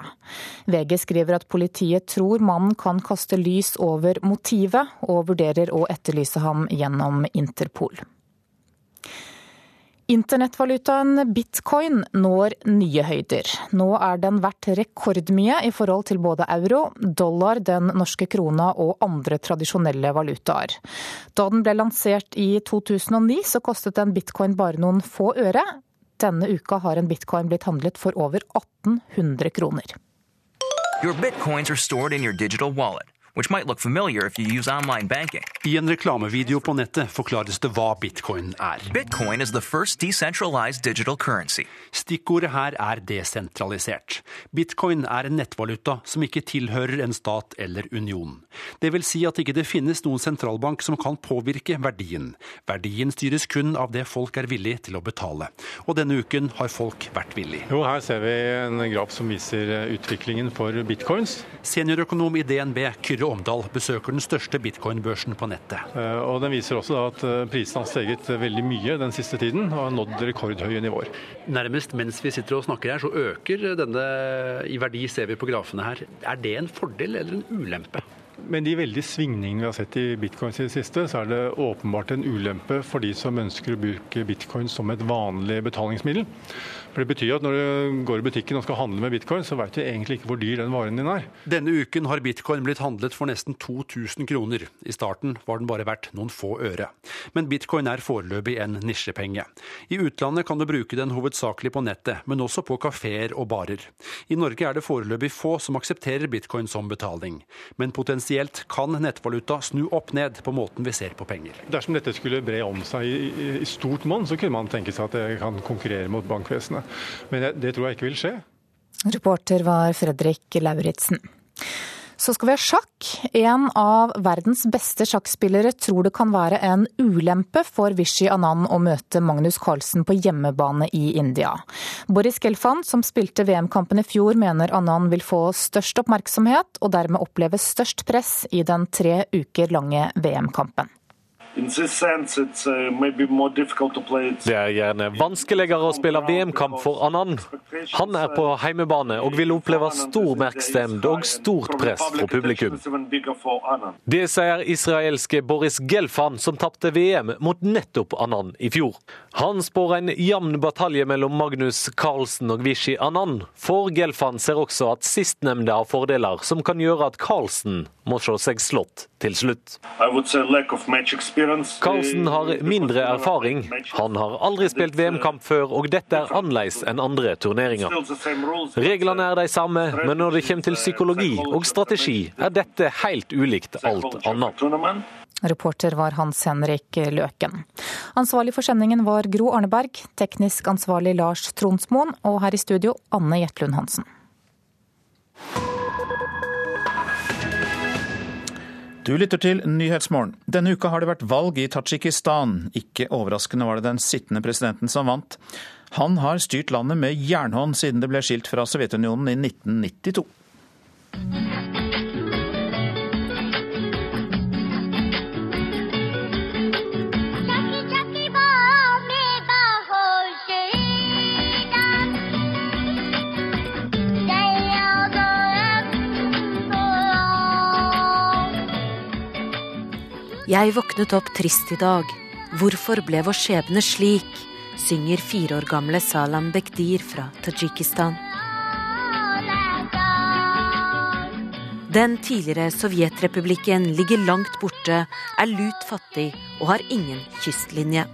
VG skriver at politiet tror mannen kan kaste lys over motivet, og vurderer å etterlyse ham gjennom Interpol. Internettvalutaen bitcoin når nye høyder. Nå er den verdt rekordmye i forhold til både euro, dollar, den norske krona og andre tradisjonelle valutaer. Da den ble lansert i 2009 så kostet en bitcoin bare noen få øre. Denne uka har en bitcoin blitt handlet for over 1800 kroner. Your bitcoins are stored in your digital wallet which might look familiar if you use online banking. I en reklamevideo på nettet forklares det hva bitcoin er. Bitcoin is the first decentralized digital currency. Stikkordet her er desentralisert. Bitcoin er en nettvaluta som ikke tilhører en stat eller union. Det vil si at ikke det finnes noen sentralbank som kan påvirke verdien. Verdien styres kun av det folk er villig til å betale. Og denne uken har folk vært villig. Jo, her ser vi en graf som viser utviklingen for bitcoins. Seniorøkonom i DNB Kyrre Kyrre Omdal besøker den største bitcoin-børsen på nettet. Og Den viser også at prisene har steget veldig mye den siste tiden og har nådd rekordhøye nivåer. Nærmest mens vi sitter og snakker her, så øker denne i verdi, ser vi på grafene her. Er det en fordel eller en ulempe? Med de veldige svingningene vi har sett i bitcoin i det siste, så er det åpenbart en ulempe for de som ønsker å bruke bitcoin som et vanlig betalingsmiddel. For Det betyr at når du går i butikken og skal handle med bitcoin, så vet du egentlig ikke hvor dyr den varen din er. Denne uken har bitcoin blitt handlet for nesten 2000 kroner. I starten var den bare verdt noen få øre. Men bitcoin er foreløpig en nisjepenge. I utlandet kan du bruke den hovedsakelig på nettet, men også på kafeer og barer. I Norge er det foreløpig få som aksepterer bitcoin som betaling. Men potensielt kan nettvaluta snu opp ned på måten vi ser på penger. Dersom dette skulle bre om seg i, i stort monn, så kunne man tenke seg at det kan konkurrere mot bankvesenet. Men det tror jeg ikke vil skje. Reporter var Fredrik Lauritzen. Så skal vi ha sjakk. En av verdens beste sjakkspillere tror det kan være en ulempe for Vishy Anand å møte Magnus Carlsen på hjemmebane i India. Boris Gelfand, som spilte VM-kampen i fjor, mener Anand vil få størst oppmerksomhet og dermed oppleve størst press i den tre uker lange VM-kampen. Uh, det er gjerne vanskeligere å spille VM-kamp for Anand. Han er på heimebane og vil oppleve stor merksemd og stort press fra publikum. Det sier israelske Boris Gelfand, som tapte VM mot nettopp Anand i fjor. Han spår en jevn batalje mellom Magnus Carlsen og Vishy Anand, for Gelfand ser også at sistnevnte har fordeler som kan gjøre at Carlsen må se seg slått til slutt. Carlsen har mindre erfaring. Han har aldri spilt VM-kamp før, og dette er annerledes enn andre turneringer. Reglene er de samme, men når det kommer til psykologi og strategi, er dette helt ulikt alt annet. Reporter var Hans Henrik Løken. Ansvarlig for sendingen var Gro Arneberg, teknisk ansvarlig Lars Tronsmoen, og her i studio Anne Jetlund Hansen. Du lytter til Nyhetsmorgen. Denne uka har det vært valg i Tadsjikistan. Ikke overraskende var det den sittende presidenten som vant. Han har styrt landet med jernhånd siden det ble skilt fra Sovjetunionen i 1992. Jeg våknet opp trist i dag. Hvorfor ble vår skjebne slik? synger fire år gamle Salam Bekdir fra Tadsjikistan. Den tidligere Sovjetrepublikken ligger langt borte, er lut fattig og har ingen kystlinje.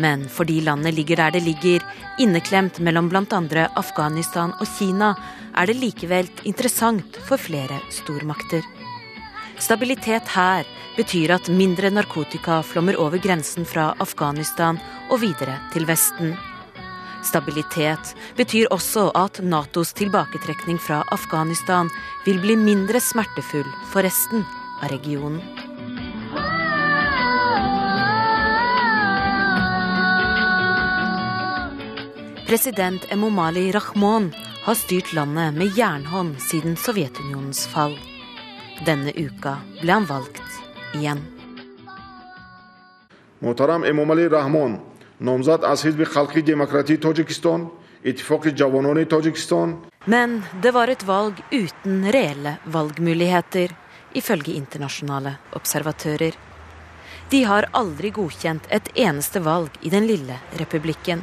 Men fordi landet ligger der det ligger, inneklemt mellom bl.a. Afghanistan og Kina, er det likevel interessant for flere stormakter. Stabilitet her betyr at mindre narkotika flommer over grensen fra Afghanistan og videre til Vesten. Stabilitet betyr også at Natos tilbaketrekning fra Afghanistan vil bli mindre smertefull for resten av regionen. President Emomali Rahmon har styrt landet med jernhånd siden Sovjetunionens fall. Denne uka ble han valgt igjen. محترم امامعلی رحمان نامزد از حزب خلقی دموکراتی تاجیکستان اتفاق جوانان تاجیکستان Men det var et valg uten reelle valgmuligheter, ifølge internasjonale observatører. De har aldri godkjent et eneste valg i den lille republikken.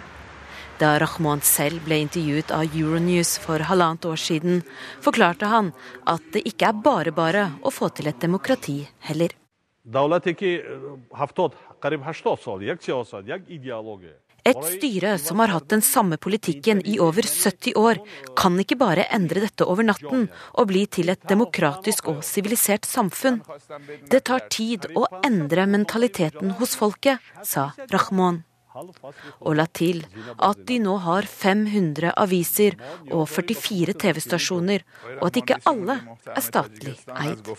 Da Rahman selv ble intervjuet av Euronews for halvannet år siden, forklarte han at det ikke er bare bare å få til et demokrati heller. Et styre som har hatt den samme politikken i over 70 år, kan ikke bare endre dette over natten og bli til et demokratisk og sivilisert samfunn. Det tar tid å endre mentaliteten hos folket, sa Rahman. Og la til at de nå har 500 aviser og 44 TV-stasjoner, og at ikke alle er statlig eid.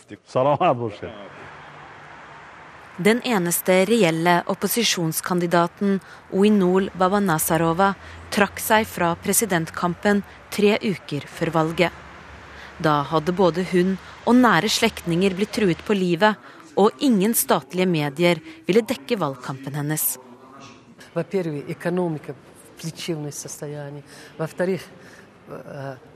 Den eneste reelle opposisjonskandidaten, Uinol Babanasarova, trakk seg fra presidentkampen tre uker før valget. Da hadde både hun og nære slektninger blitt truet på livet, og ingen statlige medier ville dekke valgkampen hennes Во-первых, экономика в плачевном состоянии. Во-вторых,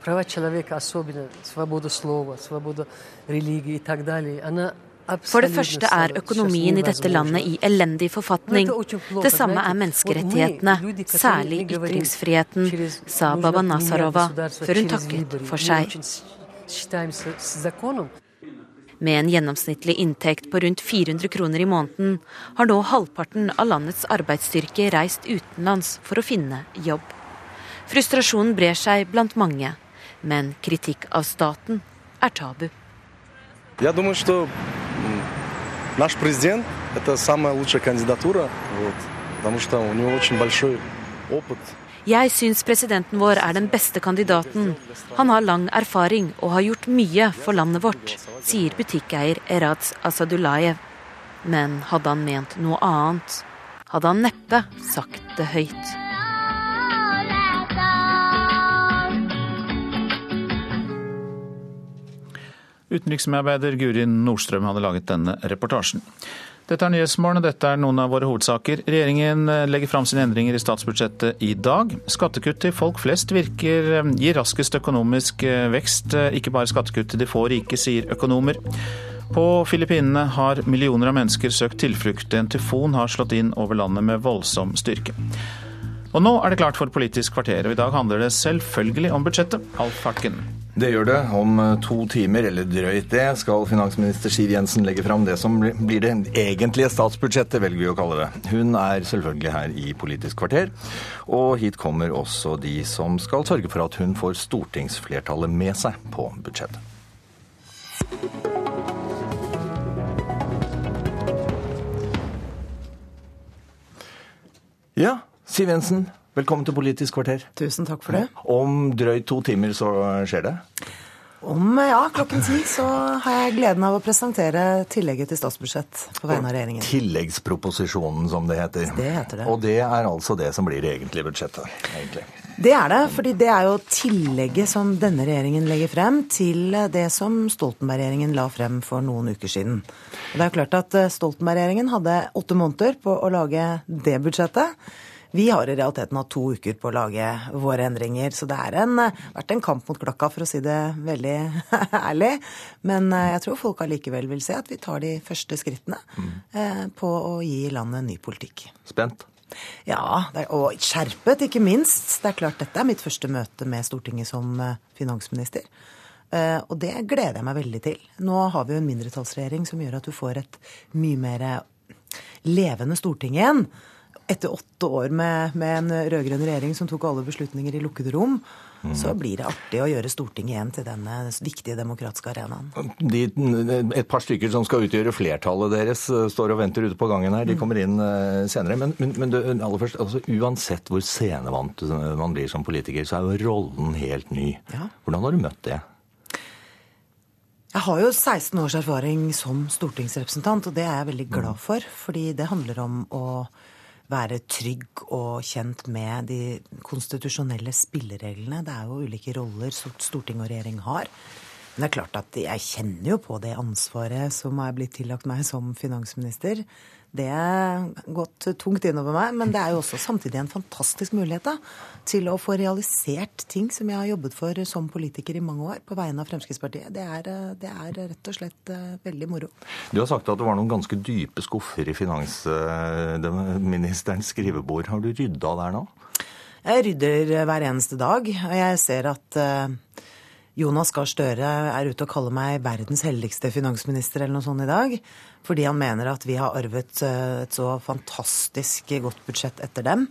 права человека, особенно свобода слова, свобода религии и так далее, она For det første er økonomien i dette landet i elendig forfatning. Det samme er menneskerettighetene, særlig ytringsfriheten, sa Baba Nazarova før hun takket for seg. Med en gjennomsnittlig inntekt på rundt 400 kroner i måneden har nå halvparten av landets arbeidsstyrke reist utenlands for å finne jobb. Frustrasjonen brer seg blant mange, men kritikk av staten er tabu. Я думаю, что наш президент – это самая лучшая кандидатура, вот, потому что у него очень большой опыт. jeg syns presidenten vår er den beste kandidaten. Han har lang erfaring og har gjort mye for landet vårt, sier butikkeier Eradz Asadulayev. Men hadde han ment noe annet, hadde han neppe sagt det høyt. Utenriksmedarbeider Guri Nordstrøm hadde laget denne reportasjen. Dette er Nyhetsmorgen, og dette er noen av våre hovedsaker. Regjeringen legger fram sine endringer i statsbudsjettet i dag. Skattekutt til folk flest virker gir raskest økonomisk vekst, ikke bare skattekutt til de få rike, sier økonomer. På Filippinene har millioner av mennesker søkt tilflukt. En tyfon har slått inn over landet med voldsom styrke. Og nå er det klart for Politisk kvarter, og i dag handler det selvfølgelig om budsjettet. Alf Hartken. Det gjør det. Om to timer, eller drøyt det, skal finansminister Siv Jensen legge fram det som blir det egentlige statsbudsjettet, velger vi å kalle det. Hun er selvfølgelig her i Politisk kvarter, og hit kommer også de som skal sørge for at hun får stortingsflertallet med seg på budsjettet. Ja, Siv Jensen, velkommen til Politisk kvarter. Tusen takk for det. Om drøyt to timer så skjer det? Om ja, klokken ti så har jeg gleden av å presentere tillegget til statsbudsjett på vegne av regjeringen. Tilleggsproposisjonen, som det heter. Det heter det. Og det er altså det som blir det egentlige budsjettet? egentlig. Det er det, fordi det er jo tillegget som denne regjeringen legger frem til det som Stoltenberg-regjeringen la frem for noen uker siden. Og det er jo klart at Stoltenberg-regjeringen hadde åtte måneder på å lage det budsjettet. Vi har i realiteten hatt to uker på å lage våre endringer, så det har vært en kamp mot klokka, for å si det veldig ærlig. Men eh, jeg tror folk allikevel vil se at vi tar de første skrittene mm. på å gi landet ny politikk. Spent? Ja, og skjerpet, ikke minst. Det er klart dette er mitt første møte med Stortinget som eh, finansminister. Og det gleder jeg meg veldig til. Nå har vi jo en mindretallsregjering som gjør at du får et mye mer levende storting igjen etter åtte år med, med en rød-grønn regjering som tok alle beslutninger i lukkede rom, mm. så blir det artig å gjøre Stortinget igjen til denne viktige demokratiske arenaen. De, et par stykker som skal utgjøre flertallet deres, eh, står og venter ute på gangen her. De mm. kommer inn uh, senere. Men, men, men du, aller først, altså, uansett hvor scenevant man blir som politiker, så er jo rollen helt ny. Ja. Hvordan har du møtt det? Jeg har jo 16 års erfaring som stortingsrepresentant, og det er jeg veldig glad mm. for. Fordi det handler om å være trygg og kjent med de konstitusjonelle spillereglene. Det er jo ulike roller storting og regjering har. Men det er klart at jeg kjenner jo på det ansvaret som er blitt tillagt meg som finansminister. Det har gått tungt innover meg, men det er jo også samtidig en fantastisk mulighet da, til å få realisert ting som jeg har jobbet for som politiker i mange år på vegne av Fremskrittspartiet. Det er, det er rett og slett eh, veldig moro. Du har sagt at det var noen ganske dype skuffer i finansministerens skrivebord. Har du rydda der nå? Jeg rydder hver eneste dag, og jeg ser at eh, Jonas Gahr Støre er ute og kaller meg verdens heldigste finansminister eller noe sånt i dag. Fordi han mener at vi har arvet eh, et så fantastisk godt budsjett etter dem.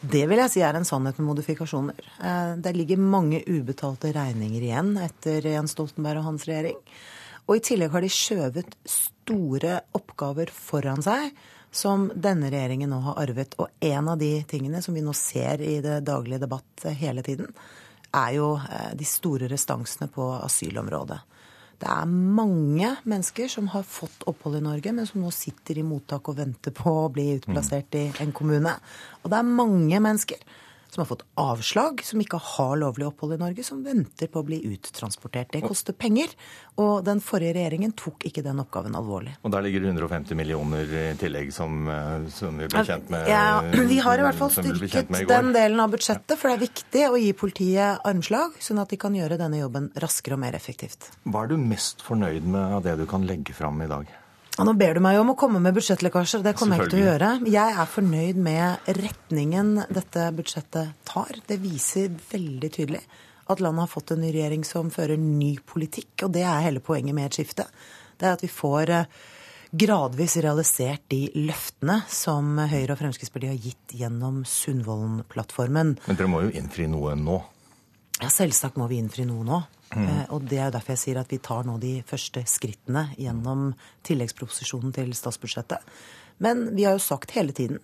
Det vil jeg si er en sannhet med modifikasjoner. Eh, det ligger mange ubetalte regninger igjen etter Jens Stoltenberg og hans regjering. Og i tillegg har de skjøvet store oppgaver foran seg som denne regjeringen nå har arvet. Og en av de tingene som vi nå ser i det daglige debatt hele tiden, er jo eh, de store restansene på asylområdet. Det er mange mennesker som har fått opphold i Norge, men som nå sitter i mottak og venter på å bli utplassert i en kommune. Og det er mange mennesker som har fått avslag, som ikke har lovlig opphold i Norge, som venter på å bli uttransportert. Det koster penger, og den forrige regjeringen tok ikke den oppgaven alvorlig. Og der ligger det 150 millioner i tillegg, som, eh, som vi ble kjent med Ja, Vi har i hvert fall styrket den delen av budsjettet, for det er viktig å gi politiet armslag, sånn at de kan gjøre denne jobben raskere og mer effektivt. Hva er du mest fornøyd med av det du kan legge fram i dag? Ja, nå ber du meg om å komme med budsjettlekkasjer. Det kommer jeg ikke til å gjøre. Jeg er fornøyd med retningen dette budsjettet tar. Det viser veldig tydelig at landet har fått en ny regjering som fører ny politikk. Og det er hele poenget med et skifte. Det er at vi får eh, gradvis realisert de løftene som Høyre og Fremskrittspartiet har gitt gjennom Sundvolden-plattformen. Men dere må jo innfri noe nå? Ja, selvsagt må vi innfri noe nå. Mm. Eh, og det er jo derfor jeg sier at vi tar nå de første skrittene gjennom tilleggsproposisjonen til statsbudsjettet. Men vi har jo sagt hele tiden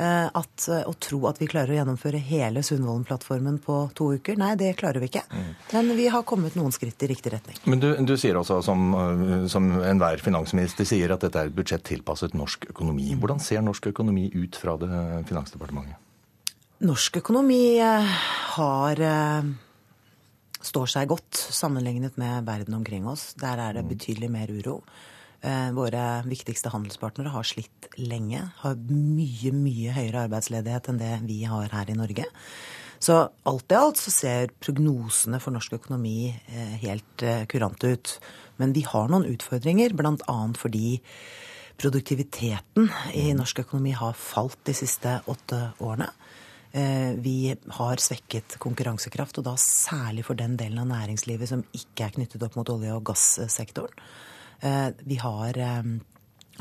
eh, at eh, å tro at vi klarer å gjennomføre hele Sundvolden-plattformen på to uker, nei, det klarer vi ikke. Mm. Men vi har kommet noen skritt i riktig retning. Men du, du sier også, som, som enhver finansminister sier, at dette er et budsjett tilpasset norsk økonomi. Hvordan ser norsk økonomi ut fra det Finansdepartementet? Norsk økonomi har står seg godt sammenlignet med verden omkring oss. Der er det mm. betydelig mer uro. Eh, våre viktigste handelspartnere har slitt lenge. Har mye, mye høyere arbeidsledighet enn det vi har her i Norge. Så alt i alt så ser prognosene for norsk økonomi eh, helt eh, kurante ut. Men vi har noen utfordringer, bl.a. fordi produktiviteten i mm. norsk økonomi har falt de siste åtte årene. Eh, vi har svekket konkurransekraft, og da særlig for den delen av næringslivet som ikke er knyttet opp mot olje- og gassektoren. Eh, vi har eh,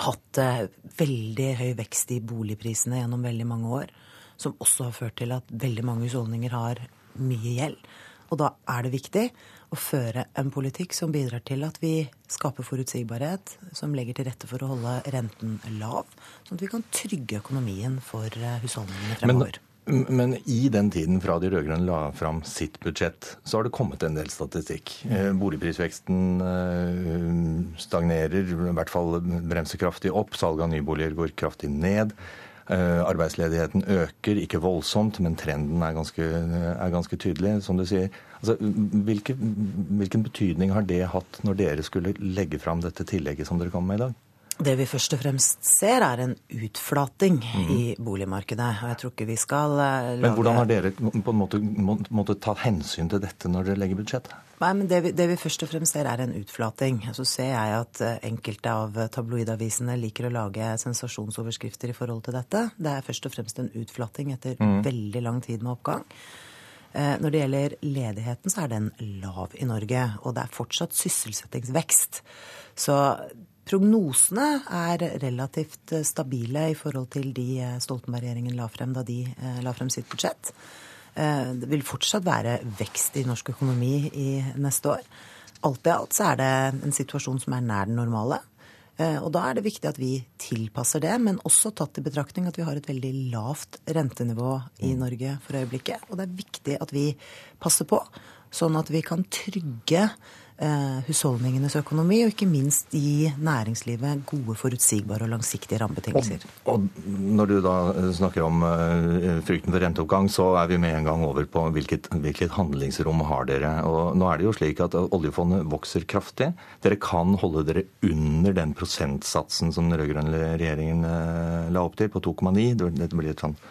hatt veldig høy vekst i boligprisene gjennom veldig mange år, som også har ført til at veldig mange husholdninger har mye gjeld. Og da er det viktig å føre en politikk som bidrar til at vi skaper forutsigbarhet, som legger til rette for å holde renten lav, sånn at vi kan trygge økonomien for husholdningene fremover. Men Men i den tiden fra de rød-grønne la fram sitt budsjett, så har det kommet en del statistikk. Eh, boligprisveksten eh, stagnerer, i hvert fall bremser kraftig opp. Salget av nyboliger går kraftig ned. Eh, arbeidsledigheten øker, ikke voldsomt, men trenden er ganske, er ganske tydelig, som du sier. Altså, hvilke, hvilken betydning har det hatt når dere skulle legge fram dette tillegget som dere kom med i dag? Det vi først og fremst ser, er en utflating mm. i boligmarkedet. Og jeg tror ikke vi skal lage Men hvordan har dere på en måte måttet ta hensyn til dette når dere legger budsjett? Nei, men det vi, det vi, først og fremst ser, er en utflating. Så ser jeg at eh, enkelte av tabloidavisene liker å lage sensasjonsoverskrifter i forhold til dette. Det er først og fremst en utflating etter mm. veldig lang tid med oppgang. Eh, når det gjelder ledigheten, så er den lav i Norge. Og det er fortsatt sysselsettingsvekst. Så Prognosene er relativt eh, stabile i forhold til de eh, Stoltenberg-regjeringen la frem da de eh, la frem sitt budsjett. Det vil fortsatt være vekst i norsk økonomi i neste år. Alt i alt så er det en situasjon som er nær den normale. Og da er det viktig at vi tilpasser det, men også tatt i betraktning at vi har et veldig lavt rentenivå i mm. Norge for øyeblikket. Og det er viktig at vi passer på, sånn at vi kan trygge husholdningenes økonomi, og ikke minst gi næringslivet gode, forutsigbare og langsiktige rammebetingelser. Og, når du da snakker om uh, frykten for renteoppgang, så er vi med en gang over på hvilket, hvilket, handlingsrom har dere. Og nå er det jo slik at oljefondet vokser kraftig. Dere kan holde dere under den prosentsatsen som den rød-grønne regjeringen la opp til, på 2,9. Dette blir et sånt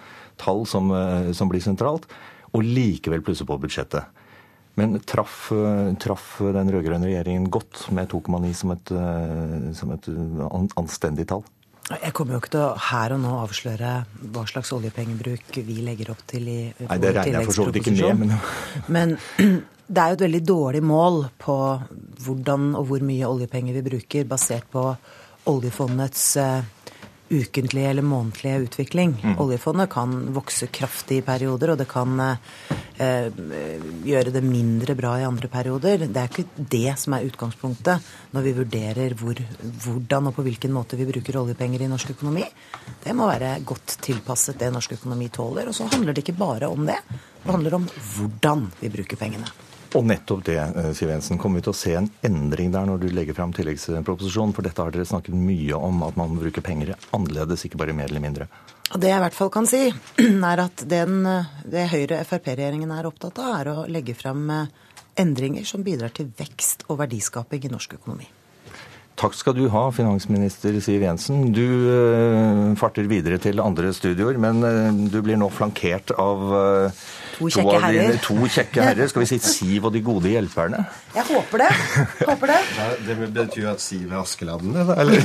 tall som, som blir sentralt. Og likevel plusse på budsjettet. Men traff, eh, traff den rød-grønne regjeringen godt med 2,9 som, eh, som et anstendig tall? Jeg kommer jo ikke til å her og nå avsløre hva slags oljepengebruk vi legger opp til i Nei, det regner jeg for så vidt ikke med, men Men det er jo et veldig dårlig mål på hvordan og hvor mye oljepenger vi bruker, basert på oljefondets eh, ukentlige eller månedlige utvikling. Mm. Oljefondet kan vokse kraftig i perioder, og det kan eh, gjøre det mindre bra i andre perioder. Det er ikke det som er utgangspunktet når vi vurderer hvor, hvordan og på hvilken måte vi bruker oljepenger i norsk økonomi. Det må være godt tilpasset det norsk økonomi tåler. Og så handler det ikke bare om det. Det handler om hvordan vi bruker pengene. Og nettopp det, eh, Siv Jensen. Kommer vi til å se en endring der når du legger fram tilleggsproposisjonen? For dette har dere snakket mye om, at man bruker penger annerledes, ikke bare mer eller mindre. Det jeg i hvert fall kan si, er at den, det Høyre-Frp-regjeringen er opptatt av, er å legge fram eh, endringer som bidrar til vekst og verdiskaping i norsk økonomi. Takk skal du ha, finansminister Siv Jensen. Du farter videre til andre studioer, men du blir nå flankert av To kjekke herrer. To kjekke herrer. Skal vi si Siv og de gode hjelperne? Jeg håper det. Håper det. det betyr jo at Siv er Askeladden, det, da? Eller?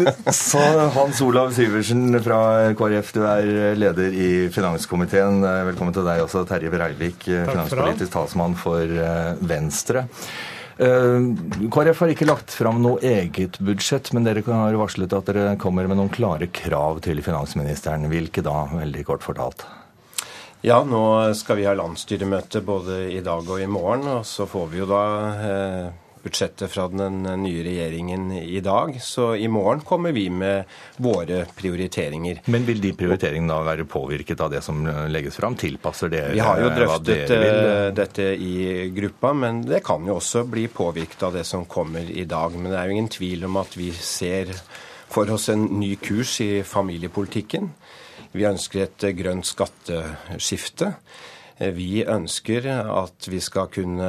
Så Hans Olav Syversen fra KrF, du er leder i finanskomiteen. Velkommen til deg også, Terje Breivik, finanspolitisk talsmann for eh, Venstre. Eh, KrF har ikke lagt fram noe eget budsjett, men dere har varslet at dere kommer med noen klare krav til finansministeren. Hvilke da, veldig kort fortalt? Ja, nå skal vi ha landsstyremøte både i dag og i morgen. Og så får vi jo da eh, budsjettet fra den nye regjeringen i dag. Så i morgen kommer vi med våre prioriteringer. Men vil de prioriteringene da være påvirket av det som legges fram? Tilpasser dere Vi har jo drøftet eh, dette i gruppa, men det kan jo også bli påvirket av det som kommer i dag. Men det er jo ingen tvil om at vi ser for oss en ny kurs i familiepolitikken. Vi ønsker et grønt skatteskifte. Vi ønsker at vi skal kunne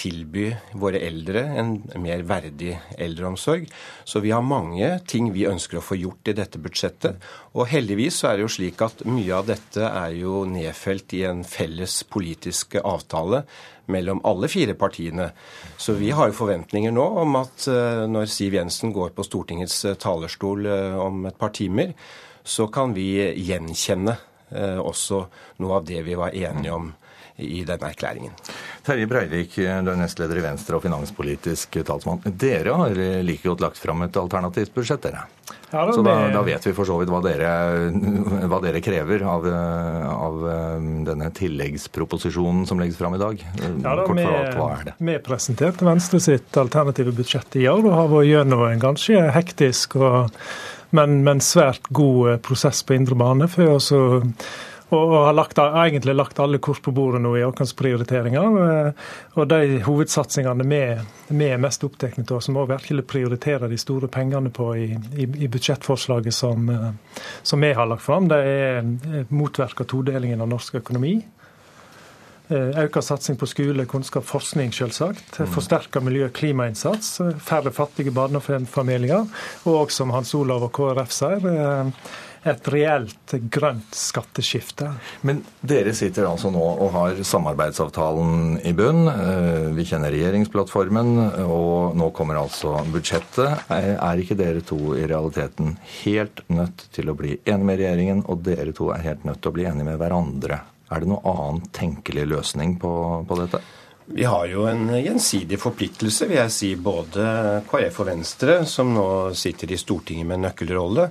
tilby våre eldre en mer verdig eldreomsorg. Så vi har mange ting vi ønsker å få gjort i dette budsjettet. Og heldigvis er det jo slik at mye av dette er jo nedfelt i en felles politisk avtale mellom alle fire partiene. Så vi har jo forventninger nå om at eh, når Siv Jensen går på Stortingets talerstol eh, om et par timer, så kan vi gjenkjenne eh, også noe av det vi var enige om i denne erklæringen. Terje Breivik, du er nestleder i Venstre og finanspolitisk talsmann. Dere har like godt lagt fram et alternativt budsjett, dere. Ja, så da, da, vet vi for så vidt hva dere, hva dere krever av, av, denne tilleggsproposisjonen som legges fram i dag. Ja, da, Kort fortalt, hva er det? Vi presenterte Venstre sitt alternative budsjett i år og har vært gjennom en ganske hektisk og men, men svært god eh, prosess på indre bane for å og har lagt, egentlig lagt alle kort på bordet nå i våre prioriteringer. Eh, og de hovedsatsingene vi, er mest opptatt av, som òg virkelig prioriterer de store pengene på i, i, i budsjettforslaget som, eh, vi har lagt fram, det er eh, todelingen av norsk økonomi. Økt satsing på skole, kunnskap, forskning, selvsagt. Mm. Forsterka miljø- og klimainnsats. Færre fattige barnefamilier. Og som Hans Olav og KrF sier, et reelt grønt skatteskifte. Men dere sitter altså nå og har samarbeidsavtalen i bunn. Eh, vi kjenner regjeringsplattformen, og nå kommer altså budsjettet. Er ikke dere to i realiteten helt nødt til å bli enige med regjeringen, og dere to er helt nødt til å bli enige med hverandre? Er det noen annen tenkelig løsning på, på dette? Vi har jo en gjensidig forpliktelse, vil jeg si, både KrF og Venstre, som nå sitter i Stortinget med en nøkkelrolle,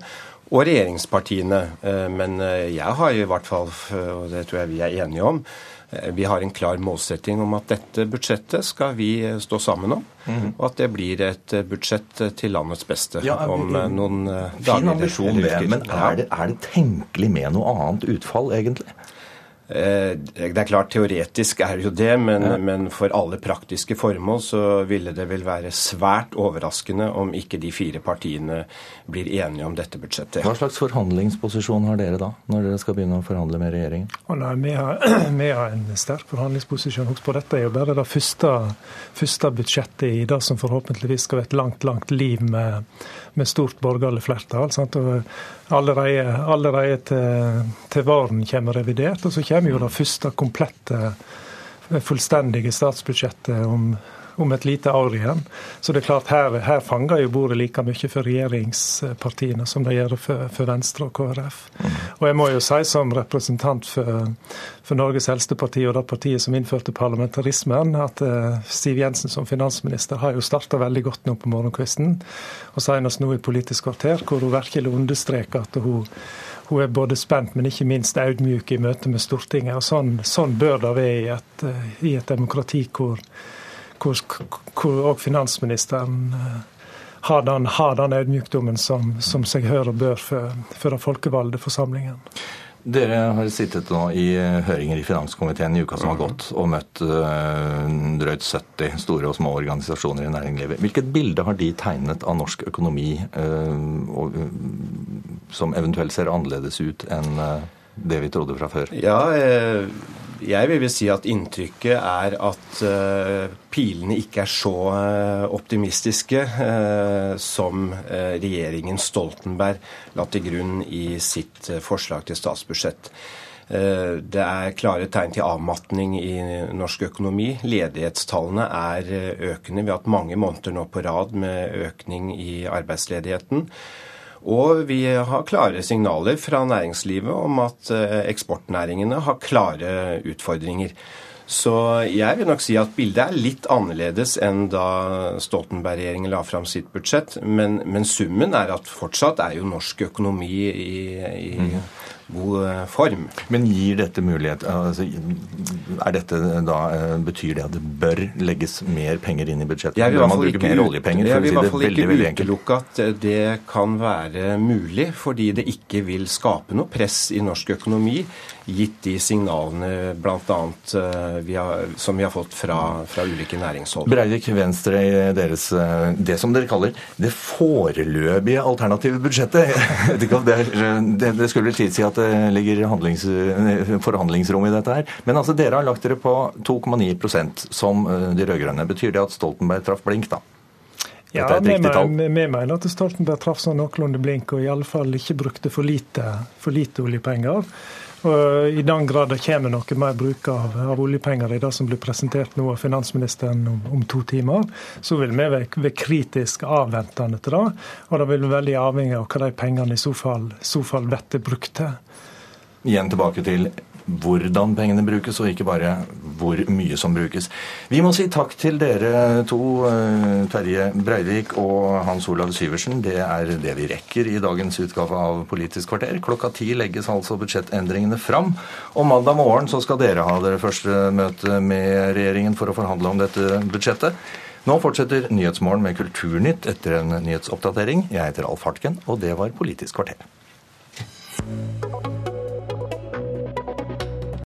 og regjeringspartiene. Eh, men eh, jeg har i hvert fall, og det tror jeg vi er enige om, eh, vi har en klar målsetting om at dette budsjettet skal vi stå sammen om. Mm. Og at det blir et budsjett til landets beste ja, om noen dager. Fin ambisjon, det. Men er det, er det tenkelig med noe annet utfall, egentlig? Eh, det er klart, teoretisk er det jo det, men, ja. men, for alle praktiske formål så ville det vel være svært overraskende om ikke de fire partiene blir enige om dette budsjettet. Hva slags forhandlingsposisjon har dere da, når dere skal begynne å forhandle med regjeringen? Oh, nei, vi, har, vi, har, en sterk forhandlingsposisjon. Husk på dette er jo bare det første, første budsjettet i det som forhåpentligvis skal være et langt, langt liv med, med stort borgerlig flertall. Sant? Og allerede, allerede til, til våren kommer revidert. og så kommer jo det første komplette, fullstendige statsbudsjettet om, om et lite år igjen. Så det er klart, her, her fanger jo bordet like mye for regjeringspartiene som det gjør for, for, Venstre og KrF. Og jeg må jo si som representant for, for Norges eldste parti og det partiet som innførte parlamentarismen, at uh, Siv Jensen som finansminister har jo starta veldig godt nå på morgenkvisten. Og senest nå i Politisk kvarter, hvor hun virkelig understreker at hun hun er både spent, men ikke minst audmjuk i møte med Stortinget. og Sånn, sånn bør det være i et, eh, i et demokrati hvor, hvor, hvor også finansministeren eh, har den, har den audmjukdommen som, som, seg hører og bør for, for den folkevalgte forsamlingen. Dere har sittet nå i eh, høringer i finanskomiteen i uka som har gått, og møtt uh, drøyt 70 store og små organisasjoner i næringslivet. Hvilket bilde har de tegnet av norsk økonomi og, som eventuelt ser annerledes ut enn det vi trodde fra før? Ja, jeg vil vel si at inntrykket er at uh, pilene ikke er så uh, optimistiske uh, som regjeringen Stoltenberg la til grunn i sitt forslag til statsbudsjett. Det er klare tegn til avmatning i norsk økonomi. Ledighetstallene er økende. Vi har hatt mange måneder nå på rad med økning i arbeidsledigheten. Og vi har klare signaler fra næringslivet om at eh, eksportnæringene har klare utfordringer. Så jeg vil nok si at bildet er litt annerledes enn da Stoltenberg-regjeringen la fram sitt budsjett. Men, men, summen er at fortsatt er jo norsk økonomi i, i mm god eh, form. Men gir dette mulighet altså, er dette da, eh, Betyr det at det bør legges mer penger inn i budsjettet? Jeg vil i hvert fall ikke, jeg vil i hvert fall ikke utelukke at det kan være mulig, fordi det ikke vil skape noe press i norsk økonomi gitt de signalene bl.a. Som vi har fått fra, fra ulike næringshold. Breivik, Venstre i deres, eh, det som dere kaller det foreløpige alternative budsjettet. det, det skulle vel tilsi at det ligger forhandlingsrom i dette her. Men altså, dere har lagt dere på 2,9% som eh, de rød-grønne. Betyr det at Stoltenberg traff blink, da? Ja, vi mener, vi mener at Stoltenberg traff sånn noenlunde blink, og i alle fall ikke brukte for lite, for lite oljepenger. Og I den grad det kommer noe mer bruk av, av, oljepenger i det som blir presentert nå av finansministeren om, om to timer, så vil vi være, være kritisk avventende til det. Og det vil være veldig avhengig av hva de pengene i så fall, så fall blir brukt til. Igjen tilbake til hvordan pengene brukes, og ikke bare hvor mye som brukes. Vi må si takk til dere to, eh, Terje Breivik og Hans Olav Syversen. Det er det vi rekker i dagens utgave av Politisk kvarter. Klokka ti legges altså budsjettendringene fram. Og mandag morgen så skal dere ha dere første møte med regjeringen for å forhandle om dette budsjettet. Nå fortsetter Nyhetsmorgen med Kulturnytt etter en nyhetsoppdatering. Jeg heter Alf Hartken, og det var Politisk kvarter.